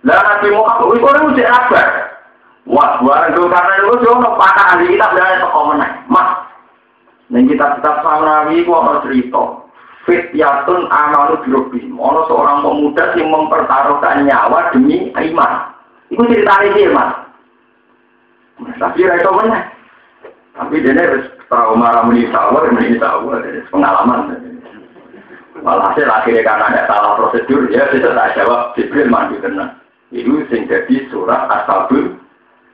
Lah Nabi Muhammad, itu orang udah kabar. Wah, barang itu karena itu jono pakar ahli kitab dari toko. Mas, ning kitab-kitab Samawi ku ana cerita. Fityatun amalu birobihim. Ono seorang pemuda yang mempertaruhkan nyawa demi iman. Itu ceritanya dia, Mas. Tapi itu meneh. Tapi dia harus trauma ramuni sawar, ramuni sawar, pengalaman. Malah hasil akhirnya karena ada salah prosedur, ya bisa tak jawab, Jibril mandi tenang. Itu sing jadi surat Asabul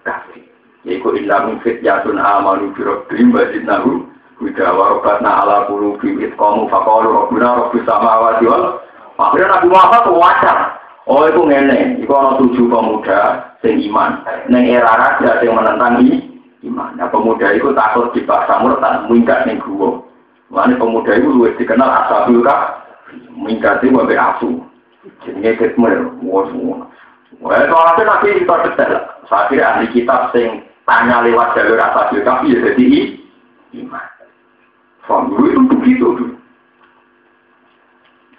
kafir. Iku inna min fityatun amanu bi rabbihim wa zidnahum huda wa ala qulubihim itqamu faqalu rabbuna rabbus samawati wal Akhirnya Nabi Muhammad wajar. Oh, itu ngene. Iku ana tujuh pemuda sing iman. Neng era raja sing menentang iman. Nah, pemuda itu takut dipaksa murtad, minggat ning gua. Mana pemuda itu luwes dikenal asabul ka minggat itu sampai asu. Jenenge ketmer, wah semua. Wah, soalnya nanti kita detail. Saya kira ahli kitab sing tanya lewat jalur asal tapi ya jadi iman. Faham itu begitu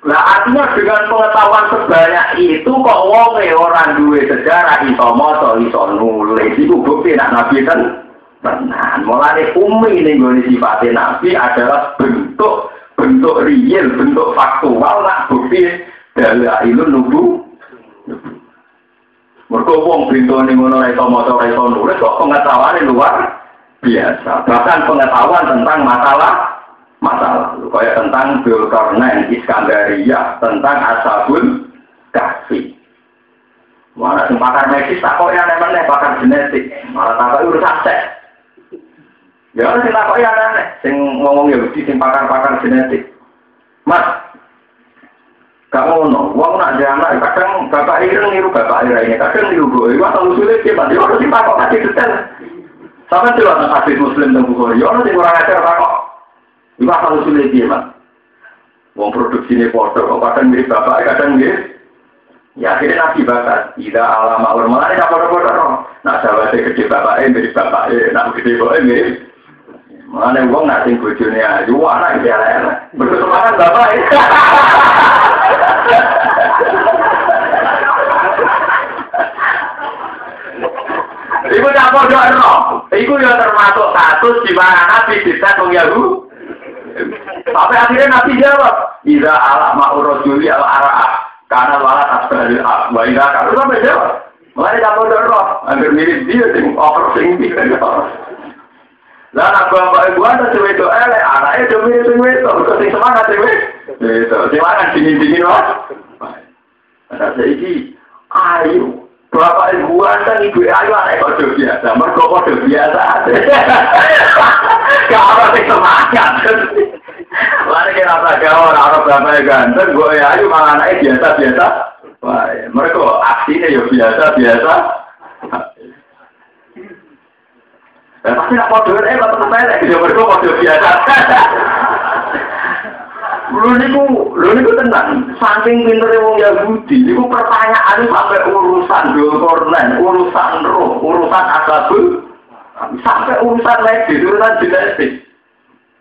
Nah artinya dengan pengetahuan sebanyak itu kok wong orang duwe sejarah iso maca iso nulis itu bukti nak nabi kan tenan. Mulane umi ning gone sifat nabi adalah bentuk bentuk real, bentuk faktual nak bukti dalailun nubu. Mereka wong bintone ngono ora iso maca ora iso nulis kok pengetahuan luar biasa. Bahkan pengetahuan tentang masalah masalah kayak tentang Zulkarnain, Iskandaria, tentang Ashabul Kahfi. Mana sing pakar medis tak kok yang nemene pakar genetik, malah tak urusan seks. Ya sing takoki aneh, sing ngomong Yahudi sing pakar-pakar genetik. Mas, gak ngono, wong nak anak kadang bapak ireng niru bapak ireng, kadang niru gue, wah kalau sulit dia mati orang sing takok kasih detail. Sama tuh anak hadis muslim dan bukhari, orang sing kurang ajar takok. Wah kalau sulit dia mas. Wong produksi ini foto, kadang mirip bapak, kadang mirip. Ya akhirnya nabi bakat, tidak alama orang malah ini apa apa Nah sahabatnya gede bapaknya mirip bapaknya, nak gede bapaknya mirip Mana uang nak sing bojone ayu, anak iki elek-elek. Berkesemangat bapak. Iku campur do ero. Iku ya termasuk status di mana Nabi bisa wong Yahudi. Sampai akhirnya Nabi jawab, "Ida ala ma'ur rajuli al ara'a." Karena wala tasbahil ak. Wa ida kalau sampai jawab. Mulai campur do ero. Hampir mirip dia sing over sing Lah nak bapak ibu ada cewek itu elek, anaknya cuma itu cewek itu, terus sing semangat cewek. Itu, semangat dingin dingin wah. Ada ini, ayo. Bapak ibu ada ibu ayu anak kode biasa, mereka kode biasa. Apa sing semangat. Lari kira rasa gaul, orang bapak ganteng, gue ayu malah anaknya biasa biasa. Wah, mereka aksinya ya biasa Ya pasti nak kode eh tetap saya gitu mereka kode biasa. Lu niku, lu niku tenang. Saking pintere wong Yahudi, niku pertanyaan sampai urusan kornen, urusan roh, urusan asabul, sampai urusan lagi, urusan genetik.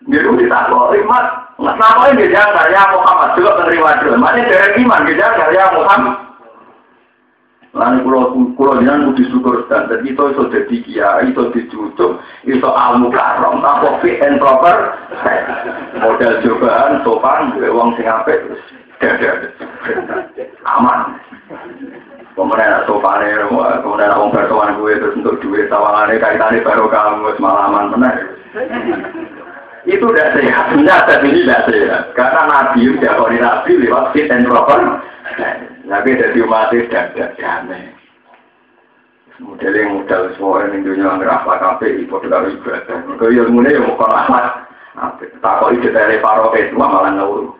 Gitu ditakut, imat, nggak ngapain dia jangan ya Muhammad juga menerima dulu. Mana dari iman dia jangan ya Muhammad. Lalu kulo kulo jangan kudu syukur dan itu itu jadi kiai itu dicucuk itu almu karom apa fit and proper. Model cobaan sopan uang sing apik aman. Kemudian sopan kemudian orang bertuan gue terus untuk duit tawangannya kaitannya baru kamu semalaman benar itu tidak sehat, tidak ini tidak sehat. Karena Nabi udah Nabi lewat fit and proper. Tapi dadi umatnya dadakannya. Modelnya modal semua orang yang dunia ngerasa kafe, ibu tuh harus ibadah. Kau yang mulai yang mau rahmat, tak kau ide dari paroh malah ngeluh.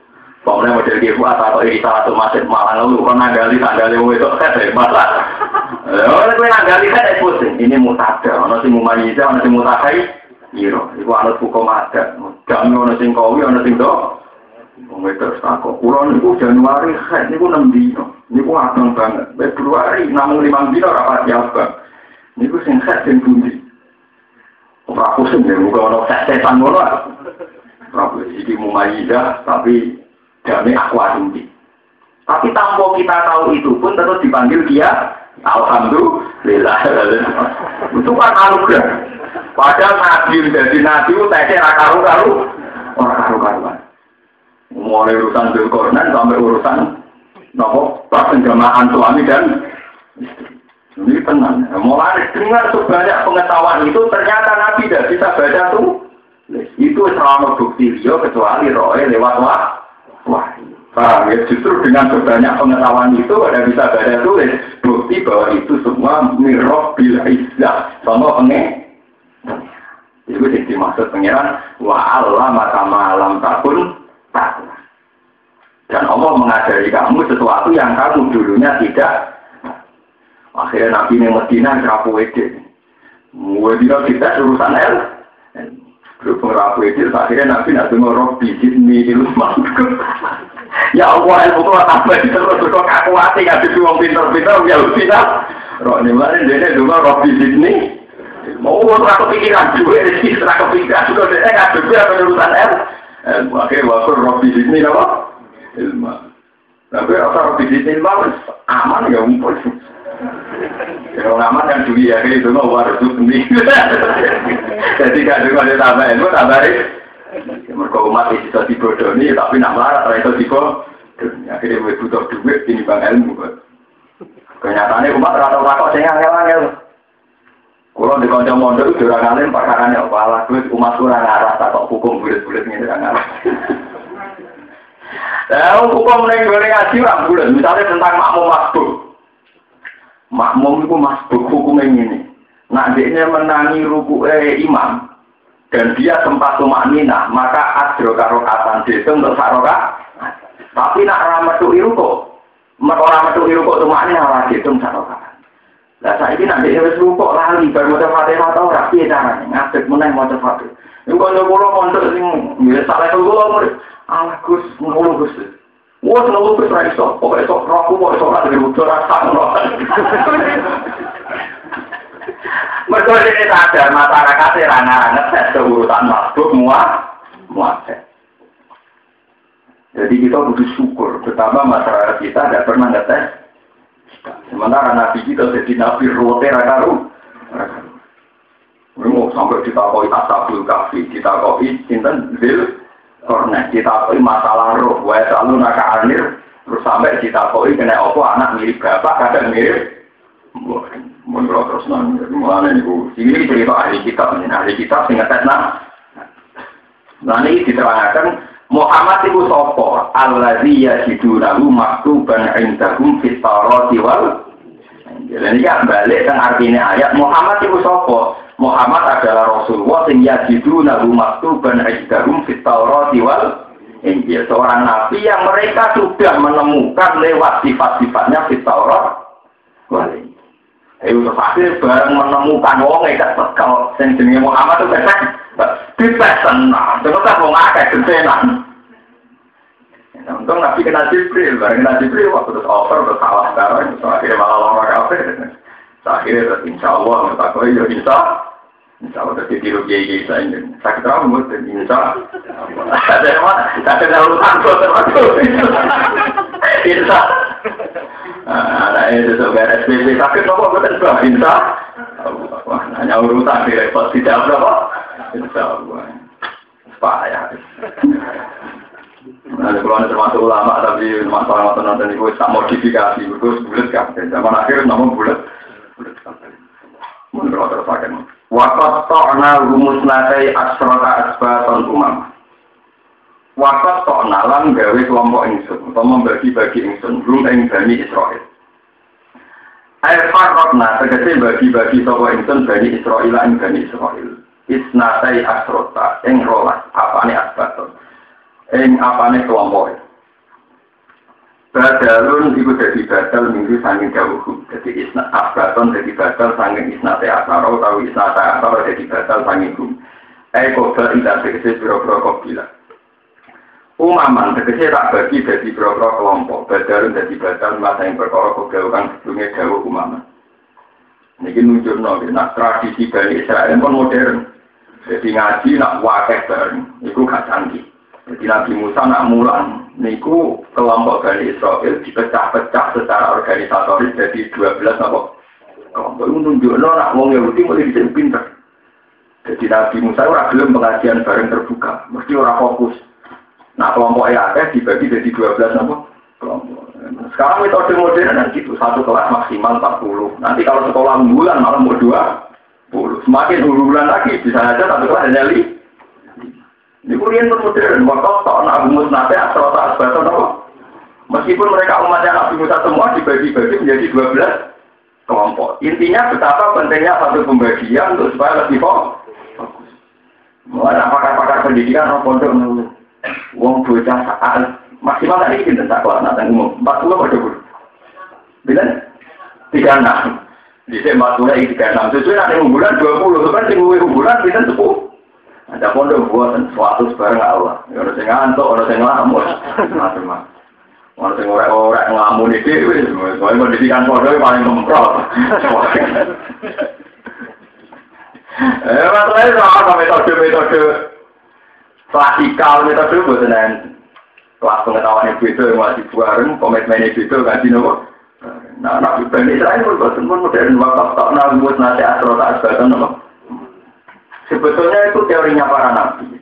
Pokoknya model gitu, atau kau ide salah satu masjid malah ngeluh. Kau nanggali tanggali mau itu kan dari mana? Kalau kau nanggali kan eh, itu sih. Ini mutada, orang sih mau orang sih mutakai. Iya, itu anut buku mata. Jamnya orang sing kau, orang sing doh. Wong terus takok, kula niku Januari haid niku 6 dino. Niku ageng banget. Februari namung 5 dino ora pati abang. Niku sing haid sing pundi? Ora pusing ya, muga ono setan ngono. Prabu iki mumayyidah tapi jame aku tinggi. Tapi tanpa kita tahu itu pun tetap dipanggil dia Alhamdulillah. itu kan anugerah. Padahal nabi jadi nabi itu tesnya karu-karu. Orang karu-karuan mulai urusan Zulkarnain sampai urusan nopo persenjamaan suami dan Ini tenang. Mulai dengar sebanyak pengetahuan itu ternyata Nabi tidak bisa baca tuh. Itu selama bukti dia kecuali roe lewat wah. Wah. Paham ya? Justru dengan sebanyak pengetahuan itu ada bisa baca tulis bukti bahwa itu semua mirroh bila izzah sama penge. Itu yang dimaksud pengiran wa Allah maka malam takun takwa. Dan Allah mengajari kamu sesuatu yang kamu dulunya tidak. Akhirnya Nabi ini Medina kerapu ede. Medina kita urusan el. Berhubung kerapu ede, akhirnya Nabi nak dengar roh bijit ilmu Ya Allah, ilmu itu terus kok kaku hati nggak bisa uang pinter-pinter ya bisa. Roh ini mana dia dengar roh bijit ini. Mau ora kepikiran juga, ora kepikiran juga dia nggak bisa urusan el. Akhirnya waktu roh bijit ini apa? Ilmu. Tapi rasa di sini ilmu aman ya umpul. Kalau aman kan duit ya itu mau harus sendiri. Jadi ada kalau tambah ilmu tambah Mereka umat itu bisa dibodoni, tapi nak marah itu tiba. Akhirnya gue butuh duit ini bang ilmu. Kenyataannya umat rata-rata saya angel-angel. Kalau di konco mondok itu orang alim perkara apa lah, umat kurang arah tak hukum bulat-bulat ini orang arah. Lah hukum nek gone ngaji ra bulan, misale tentang makmum masbuk. Makmum iku masbuk hukume ngene. Nak dhekne menangi rukuke imam dan dia tempat tumakninah, maka adro karo katan desung terus Tapi nak ra metu iruko, mek ora metu iruko tumakninah ra desung karo Lah saiki nek dhewe wis rukuk lali bar maca Fatihah ta ora piye carane? Ngadeg meneh maca Fatihah. Engko nyoba mondok sing ngira salah kulo mrih. Allah Gus ngono Gus. Wah, selalu Gus ra iso, pokoke iso roku kok iso ora dirujuk rasa ngono. Mereka ini sadar masyarakat rana ngetes urusan makhluk muat muat. Jadi kita butuh syukur, betapa masyarakat kita tidak pernah ngetes. Sementara nabi kita jadi nabi rote rakaru. Mau sampai ditakoi asabul kafi, ditakoi sinten zil kornet, ditakoi masalah roh, wae selalu naka anir, terus sampai ditakoi kena opo anak mirip bapak, kadang mirip. Menurut terus nang mulane niku. Ini cerita ahli kitab ini ahli kitab sing ngetes nah. Nah ini diterangkan Muhammad itu sopo alladzi yajidunahu maktuban indahum fit tawrati wal jadi kan balik kan artinya ayat. Muhammad itu sopo Muhammad adalah Rasulullah sing yajidunahu maktuban indahum fit tawrati wal Injil seorang nabi yang mereka sudah menemukan lewat sifat-sifatnya fit Taurat wal Injil. Itu terakhir bareng menemukan wong ikat tekel sing jenenge Muhammad itu pesek dipes tenang. Terus tak wong akeh gentenan. Untung Nabi kena Jibril, bareng kena Jibril waktu terus over terus salah sekarang, terus akhirnya malah lama. Akhirnya terus insya Allah aku ya insya Insya Allah terus ditiru kiai kiai saya. Sakit rambut, insya Ada yang mana? Ada yang urusan termasuk. Insya Nah, itu sebagai SPP sakit apa betul bah insya hanya urusan di repot tidak berapa? Insya Allah. Payah. Nah, kalau ada termasuk ulama tapi masalah nonton nonton itu tak modifikasi, itu bulat kan? Zaman akhir namun bulat, bulat kan? Menurut terpakai. Wakat to'na rumus natai asrota asbaton umam. Wakat to'na lan gawe kelompok ingsun, atau membagi-bagi ingsun, rum ing Bani Israel. Aifar rotna, tegesi bagi-bagi sopo ingsun Bani Israel ing Bani Israel. Isnatai asrota, ing rolas, apane asbaton. Ing apane kelompok. Badalun iku dadi badal minggu sanging jauhku. Jadi isna asbaton dadi badal sanging isnate asaro, tau isnate asaro dadi badal sanging hum. Eh kobal ila tegesi biro-biro kobila. Umaman tegesi tak bagi dadi biro-biro kelompok. Badalun dadi badal masa yang perkara kobal kang sebelumnya jauh umaman. Ini nunjuk nabi, nah tradisi Bani Israel pun modern. Jadi ngaji nak wakil bareng, itu gak canggih. Jadi Nabi Musa nak mulang, niku kelompok Bani Israel dipecah-pecah secara organisatoris jadi 12 apa? Kelompok itu nunjukno nak wong Yahudi mulai bisa pinter. Jadi Nabi Musa ora gelem pengajian bareng terbuka, mesti ora fokus. Nah kelompok EAT dibagi jadi 12 apa? Kelompok. Sekarang metode modern kan gitu, satu kelas maksimal 40. Nanti kalau sekolah bulan malah mau 20. Semakin bulan lagi, bisa aja satu kelas hanya 5. Ini kuliah modern, waktu tak Nabi Musa nanti asal tak asbatan Meskipun mereka umatnya Nabi Musa semua dibagi-bagi menjadi 12 kelompok. Intinya betapa pentingnya satu pembagian untuk supaya lebih fokus. Mulai pakar-pakar pendidikan orang pondok. Wong bocah saat maksimal tadi kita tak kelas nanti umum empat puluh pada puluh. Bila tiga enam. Di sini empat puluh ini tiga enam. Sesuai nanti unggulan dua puluh. Kan tinggal unggulan kita sepuluh. Ada pondok buatan suatu sebarang Allah. Orang sing ngantuk, orang sing ngelamun. Macam-macam. Orang sing orek-orek ngelamun itu, soalnya pendidikan pondok paling memprot. Eh, masalahnya sama metode-metode klasikal, metode buatan kelas pengetahuan itu itu yang masih bareng, komitmen itu itu kan sih nopo. Nah, Bani Israel pun buatan modern waktu tak nambut nasi asro tak asbatan nopo. Sebetulnya itu teorinya para nabi.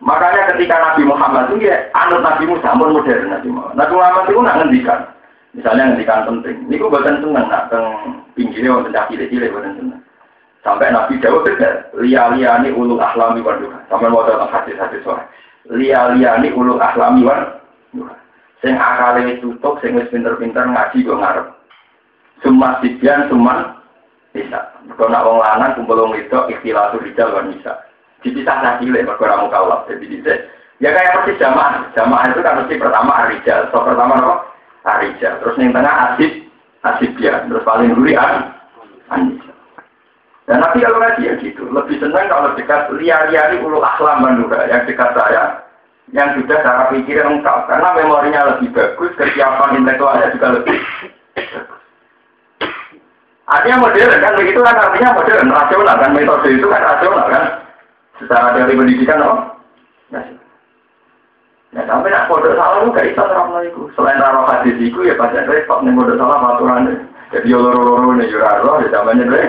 Makanya ketika Nabi Muhammad itu ya anut Nabi Musa pun modern Nabi Muhammad. Nabi Muhammad itu nak ngendikan. Misalnya ngendikan penting. Ini gue buatan seneng nak teng pinggirnya buatan cilik cilik buatan seneng. Sampai Nabi Dawud beda. Lia liani ulu ahlami wan duha. Sampai mau datang hadis hadis soal. Lia liani ulu ahlami wan duha. Sing akale tutup, sing wis pinter-pinter ngaji gue ngarep. Semua sibian, semua bisa. Kalau nak wong lanang kumpul wong itu ikhtilatu rijal wan bisa. dipisah lagi lek mergo ora mukallaf. Jadi dhisik ya kayak persis jamaah. Jamaah itu kan mesti pertama arijal. So pertama apa? Arijal. Terus yang tengah asib asib ya. Terus paling duri an. Dan nanti kalau ngaji ya gitu, lebih senang kalau dekat liar-liar ulu akhlam manura yang dekat saya, yang sudah cara pikir lengkap, karena memorinya lebih bagus, kesiapan intelektualnya juga lebih Artinya modern kan begitu kan artinya modern, rasional kan metode itu kan rasional kan. Secara teori pendidikan oh. Nah, nah sampai nak kode salah gak bisa terang itu. Selain taruh hadis itu ya pasti repot nih kode salah aturan Jadi loro-loro nih juraro ya zamannya deh.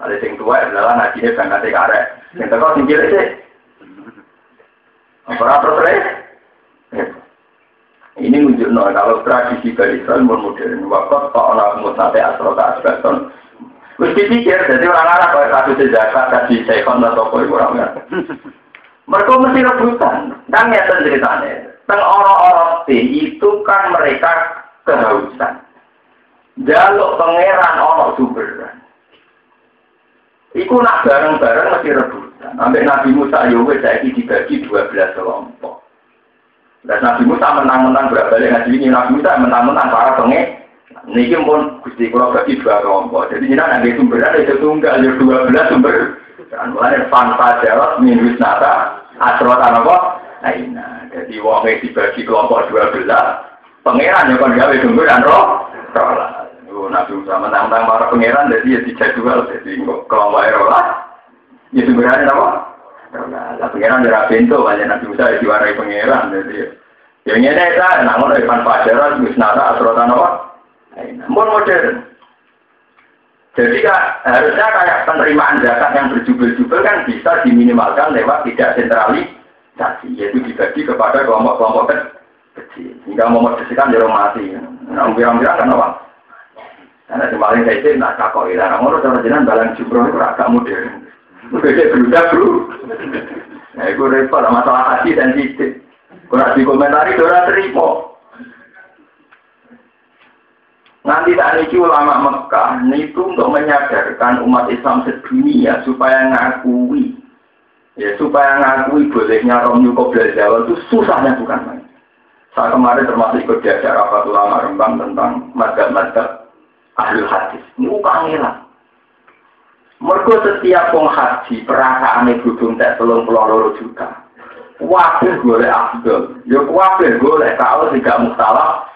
Ada sing tua adalah najinya berangkat karek. Yang teko sing cilik sih. Apa terus ini menunjukkan kalau tradisi Bani Israel modern, waktu tak orang mutate asal tak asbeton. Terus dipikir, jadi orang Arab kalau satu sejakat tadi sekon atau apa itu orang Mereka mesti rebutan, kan ya ceritanya. Teng orang-orang itu kan mereka kehausan. Jaluk pangeran orang sumberan. Iku nak bareng-bareng mesti rebutan. Sampai Nabi Musa Yowe saya dibagi 12 kelompok. Dan Nabi Musa menang-menang berapa ngaji ini Nabi Musa menang-menang para penge. Niki pun gusti kalau bagi dua kelompok. Jadi ini nanti sumbernya itu tunggal ada dua belas sumber. Dan mulai fanfa jawab minus nata asrotan apa? Nah ini. Jadi wongnya dibagi kelompok dua belas. Pangeran yang kon gawe sumber dan roh. Roh Nabi Musa menang-menang para pangeran jadi ya dijadwal jadi kelompok roh Ya sumbernya apa? Lah pangeran ora pintu banyak Nabi Musa diwarai pangeran jadi. Ya ngene ta namun Ivan Fajaran wis nata asrotan apa? Namun modern. Jadi kak, harusnya kayak penerimaan zakat yang berjubel-jubel kan bisa diminimalkan lewat tidak sentralisasi, yaitu dibagi kepada kelompok-kelompok kecil. Hingga memerdesikan jorong mati. Nah, bilang-bilang kan? Karena kemarin saya sih, nah kakak ilah, namun orang jenang balang jumroh itu agak modern. Beda berudah bro. Nah, itu repot masalah hati sensitif. Kalau dikomentari, orang terima. Nanti tak ini ulama Mekah itu untuk menyadarkan umat Islam sedunia supaya ngakui, ya supaya ngakui bolehnya Romyu Kobra Jawa itu susahnya bukan main. Saya kemarin termasuk ikut diajar rapat ulama Rembang tentang madhab-madhab ahli hadis. Ini kangelan. Mergo setiap wong haji perasaane budung tak telung puluh loro juta. Wakil golek abdul, yo wakil golek kaul tidak mustalah.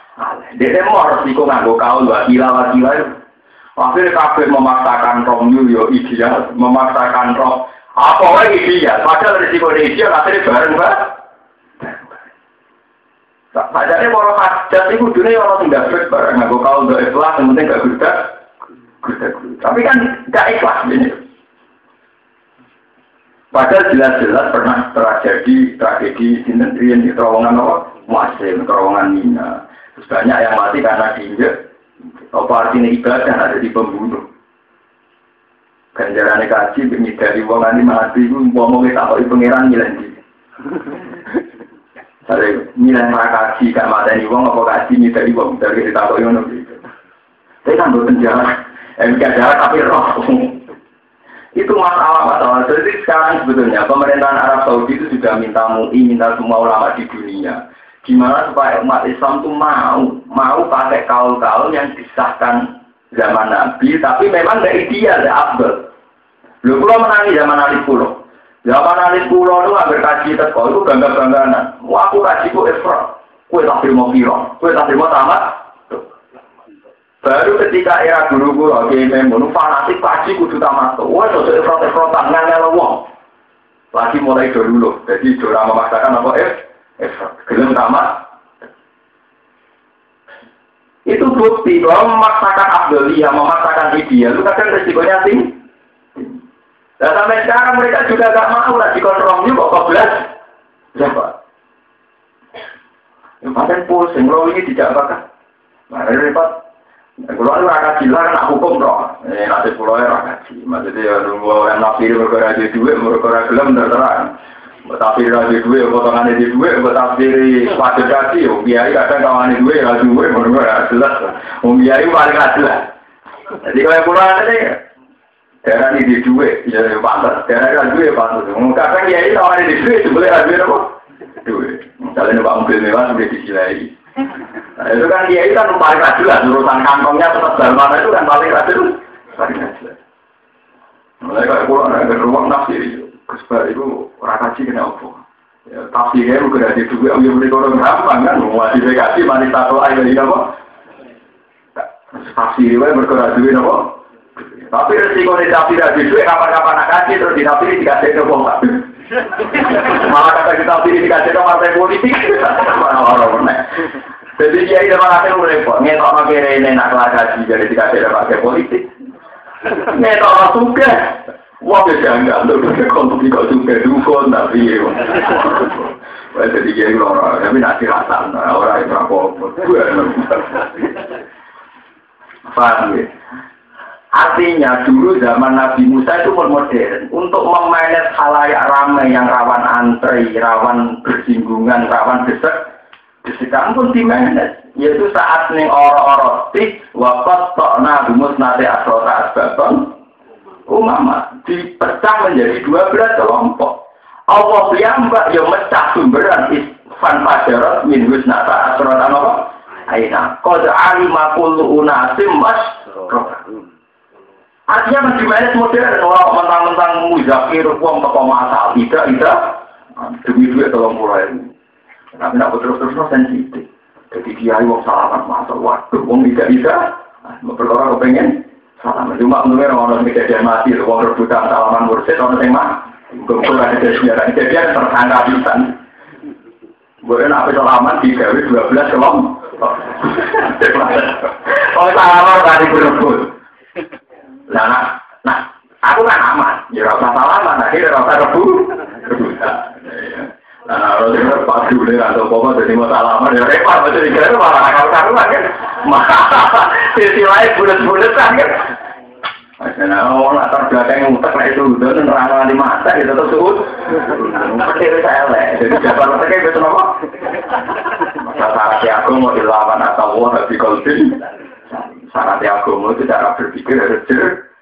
Dia mau resiko nganggo kaul wakila wakila. Akhirnya kabeh memaksakan romyu yo ideal, memaksakan rom. Apa wae ideal, padahal risiko ideal akhirnya bareng banget. Padahal para hajat itu dunia orang tidak fit bareng nganggo kaul do ikhlas, yang penting gak gudeg. Tapi kan tidak ikhlas ini. Padahal jelas-jelas pernah terjadi tragedi di negeri di terowongan apa? Masih terowongan Mina. Terus banyak yang mati karena diinjek. Apa artinya ibadah ada di pembunuh. Ganjaran kaji dari wong ini mati itu mau kita tahu pangeran ngilang di. Saya ngilang kaji gak mati ini wong apa kaji dari wong dari tahu yang gitu. Saya kan berpenjara. MK jarak tapi roh. itu masalah-masalah. Jadi sekarang sebetulnya pemerintahan Arab Saudi itu sudah minta MUI, minta semua ulama di dunia. Gimana supaya umat Islam itu mau, mau pakai kaul-kaul yang disahkan zaman Nabi, tapi memang tidak ideal, tidak abdul. Lu pulau menangi zaman Ali Pulau. Zaman Ali Pulau itu hampir kaji itu bangga-bangganan. Wah aku kaji ku Ifra. Kue tak terima kira, kue tak terima tamat, Baru ketika era guru guru Kiai Memun fanatik pasti kudu tamat. Wah, itu protes-protes ngangel wong. Lagi mulai dulu, jadi dora memaksakan apa eh, eh gelem tamat. Itu bukti bahwa memaksakan Abdulia, memaksakan ideal, itu kadang resikonya tinggi. Dan sampai sekarang mereka juga gak mau lagi kontrol juga kok belas. Siapa? Yang paling pusing, lo ini tidak. Nah, repot. Kalau kan hukum toh. Ini nanti pulau ya rakyat Maksudnya ya nunggu yang nafsir berkora di duit, berkora gelem terserah. Tapi raja duit, potongan di duit, tafsir pada kaki, biaya kadang kawan di duit, raja duit, berkora jelas. Biaya paling jelas. Jadi kalau pulau ini Daerah ini di duit, ya pantas. Daerah ini duit pantas. Kadang ya itu orang di duit, sebenarnya duit apa? Duit. Misalnya numpak mobil mewah sudah disilai. Nah, itu kan dia itu kan paling rajin lah, urusan kantongnya tetap dalam mana itu kan paling rajin. Paling rajin. Mulai kayak pulau ada ruang nafsi itu, kesepakatan itu rakaji kena apa? Ya, tafsirnya bukan ada juga, yang beli orang gampang kan, mau dikasih manis satu aja ini apa? Tafsirnya bergerak duit apa? Tapi resiko di tafsir ada duit, kapan-kapan nak kasih terus di tafsir dikasih ke bongkar. Malah kata kita pilih dikasih ke partai politik. Orang-orang Jadi dia itu malah kan repot. Ngetok no kira ini nak jadi dikasih ke partai politik. Ngetok no suka. Wah bisa enggak tuh kalau tidak suka dukun tapi. Wah jadi dia itu orang tapi rasa orang itu apa Paham ya? Artinya dulu zaman Nabi Musa itu modern untuk memanage halayak ramai yang rawan antri, rawan bersinggungan, rawan desek, desekan pun dimanage. Yaitu saat ning oro-oro tik wakat tokna gumus nate asrota asbaton umama dipecah menjadi dua belas kelompok. Allah piyambak yang mecah sumberan isfan pajarot min husnata asrota apa? Aina. Kod alima kullu unasim mas Artinya kan gimana modern, orang mentang-mentang muzakir, uang toko masal, tidak, tidak. Demi duit tolong mulai ini. Tapi nak terus-terus sensitif. Jadi dia uang salaman masal, waduh, uang tidak bisa. Berkorang kepengen salaman. Cuma menurut orang kejadian mati, uang rebutan salaman mursid, orang yang mah. Kemudian ada kejadian, kejadian tersangka bisa. Boleh nak salaman di gawe 12 kelompok. Oh salaman tadi berebut. Nah, nah, nah, aku kan aman. Ya rasa salaman, akhirnya rasa rebu. Nah, kalau dengar pas dulu atau apa jadi mau salaman ya repot, jadi kira malah akal karuan kan. Malah sisi lain bulat-bulat kan. Nah, orang latar belakang yang mutak lah itu udah nerang di mata gitu terus suut. Kecil saya lah, jadi jawaban mereka itu apa? Masa syaratnya aku mau dilawan atau wah di kolbin. Syaratnya aku mau itu cara berpikir harus jer.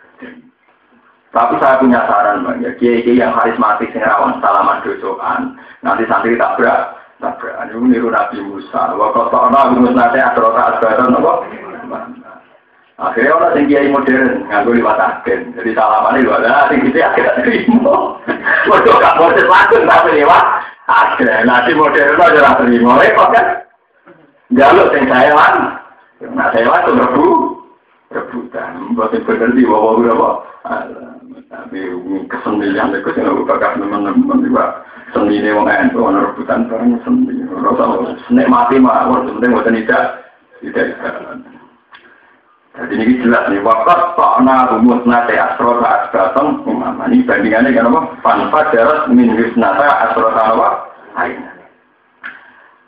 Tapi saya punya saran bang ya, kiai yang karismatik sing rawan salaman dosokan, nanti santri tabrak, tabrak. Ini niru Nabi Musa. Waktu tahun Nabi Musa nanti asrota asbatan apa? Akhirnya orang yang kiai modern nganggo liwat agen. Jadi salaman itu ada sing gitu akhirnya terima. Waduh gak modern langsung tapi lewat agen. Nanti modern aja lah terima. Repot kan? Jaluk sing saya lan. Nah tuh rebu, rebutan. Buat yang bener di bawah berapa? Tapi kesenian itu yang aku bakal teman-teman juga seni ini wong ento ana rebutan bareng seni. Ora seni mati mah, ora penting mboten tidak tidak. Jadi ini jelas nih, wakat takna rumus nate asrota asbatam umama. Ini bandingannya kan apa? Fanfa darat min wisnata asrota apa? Aina.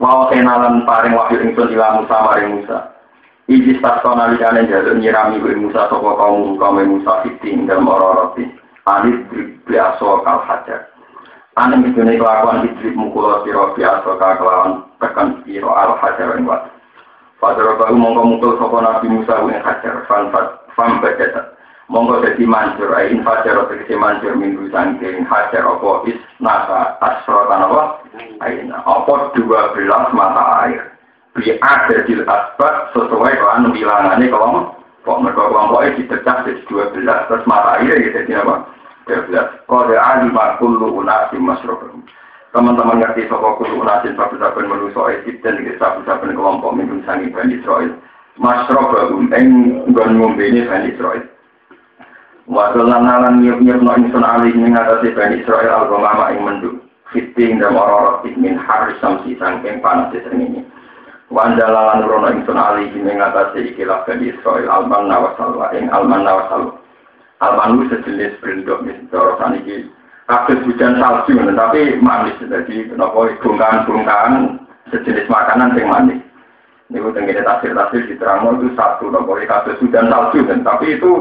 Mau kenalan paring wahyu ingsun ila Musa maring Musa. Iki stasto nalikane jaluk nyirami kuwi Musa saka kaum kaum Musa fitin dalam ororoti. Anis biasa kal hajar. Ane mitune kelakuan hijrib mukul sira biasa kelakuan tekan sira al hajar ing wat. Padahal baru mongko mukul sapa Nabi Musa ing hajar fan fam bajata. Monggo dadi mancur ain fajar tegese mancur minggu sangking hajar apa is nasa asro tanawa aina apa dua belas mata air bi ada di asbat sesuai dengan bilangannya kelompok kok mereka kelompoknya dipecah jadi dua belas terus mata air ya jadi apa? Dua belas. Kode alima kullu unasi masrohum teman-teman ngerti sopo kullu unasin sabu-saben menuso Egypt dan sabu-saben kelompok minggu sangi Bani Israel. Masrohum eng nggon ngombe ini Bani Israel. Waktu lan nyiap-nyiap no insun alih mengatasi Bani Israel al-Ghamama ing menduk. Fiting dan orang-orang min haris samsi sangking panas ini Wandalalan rono ingsun alih mengatasi ikilah Bani Israel alman nawasalwa ing alman nawasalwa. Alman itu sejenis berindok cara saniki kabeh hujan salju, tapi manis. Jadi kenapa bungkahan-bungkahan sejenis makanan yang manis. Ini tenggine tafsir-tafsir di terang itu satu, nopo kabeh hujan salju, tapi itu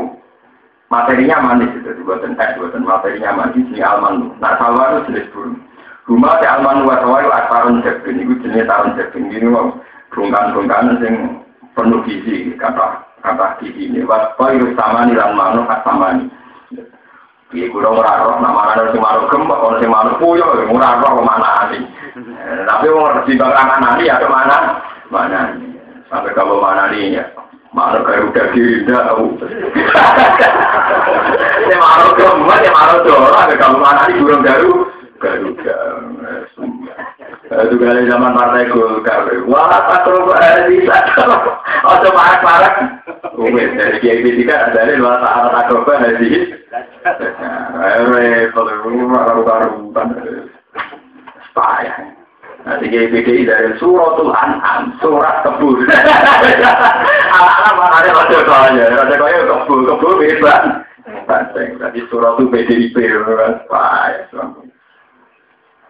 materinya manis, jadi buatan es, buatan materinya manis, ini alman. Nah, salwa itu jenis burung. Rumah si alman wa sawa itu akarun jabin, itu jenis tahun jabin. Ini bungkan-bungkan sing penuh gizi kata kata gizi ini. Waspa itu sama nih lan manuk sama nih. Iya, gue ora roh, nama ana sing manuk gembok, ana sing manuk puyo, ora roh mana ani. Tapi wong ngerti bang mana ani ya ke mana? Mana Sampai kalau mana nih ya. Mana kayak udah tidak tahu. Ini malu gembok, ya malu dora, kalau mana nih burung garu, garuda. Itu kali zaman partai Golkar. Wah, tak terus bisa. Oh, coba parah. Umit dari Kiai ada nih wah tak tak coba hadis. Repot, karu-karuan. Payah. Nanti Kiai PDI dari suratul an'am, surat kebun. Anak-anak mana ada raja kaya, raja kaya kebun, kebun bebas. Tadi suratul PDIP, payah.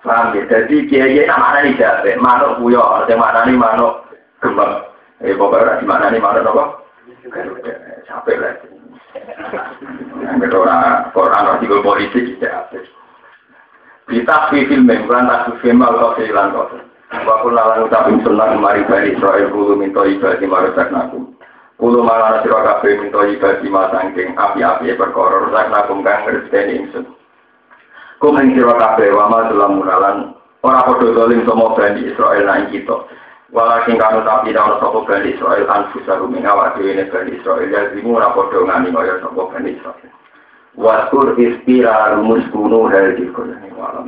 Paham ya? Jadi kiai nama ini jabe, manuk puyo, yang mana nih manuk kembang. Eh pokoknya di mana nih manuk apa? Capek lah. Kedua orang orang tiga polisi tidak apa. Kita film bukan tak film atau film kau. Waktu lalang ucapin sunnah kemari bani Israel bulu minta ibadah marusak naku. Kulo malah sira kabeh minta ibadah masangking api-api perkara rusak nakum kang ngerteni ingsun. Kumeng sira kabeh wa ma dalam munalan ora padha zalim sama Bani Israel nang kita. Walakin kanu tapi ora sapa Bani Israel anfusa ruming awak dhewe ne Bani Israel ya zimu ora padha ngani kaya sapa Bani Israel. Waskur ispira rumus kuno hal di koloni walam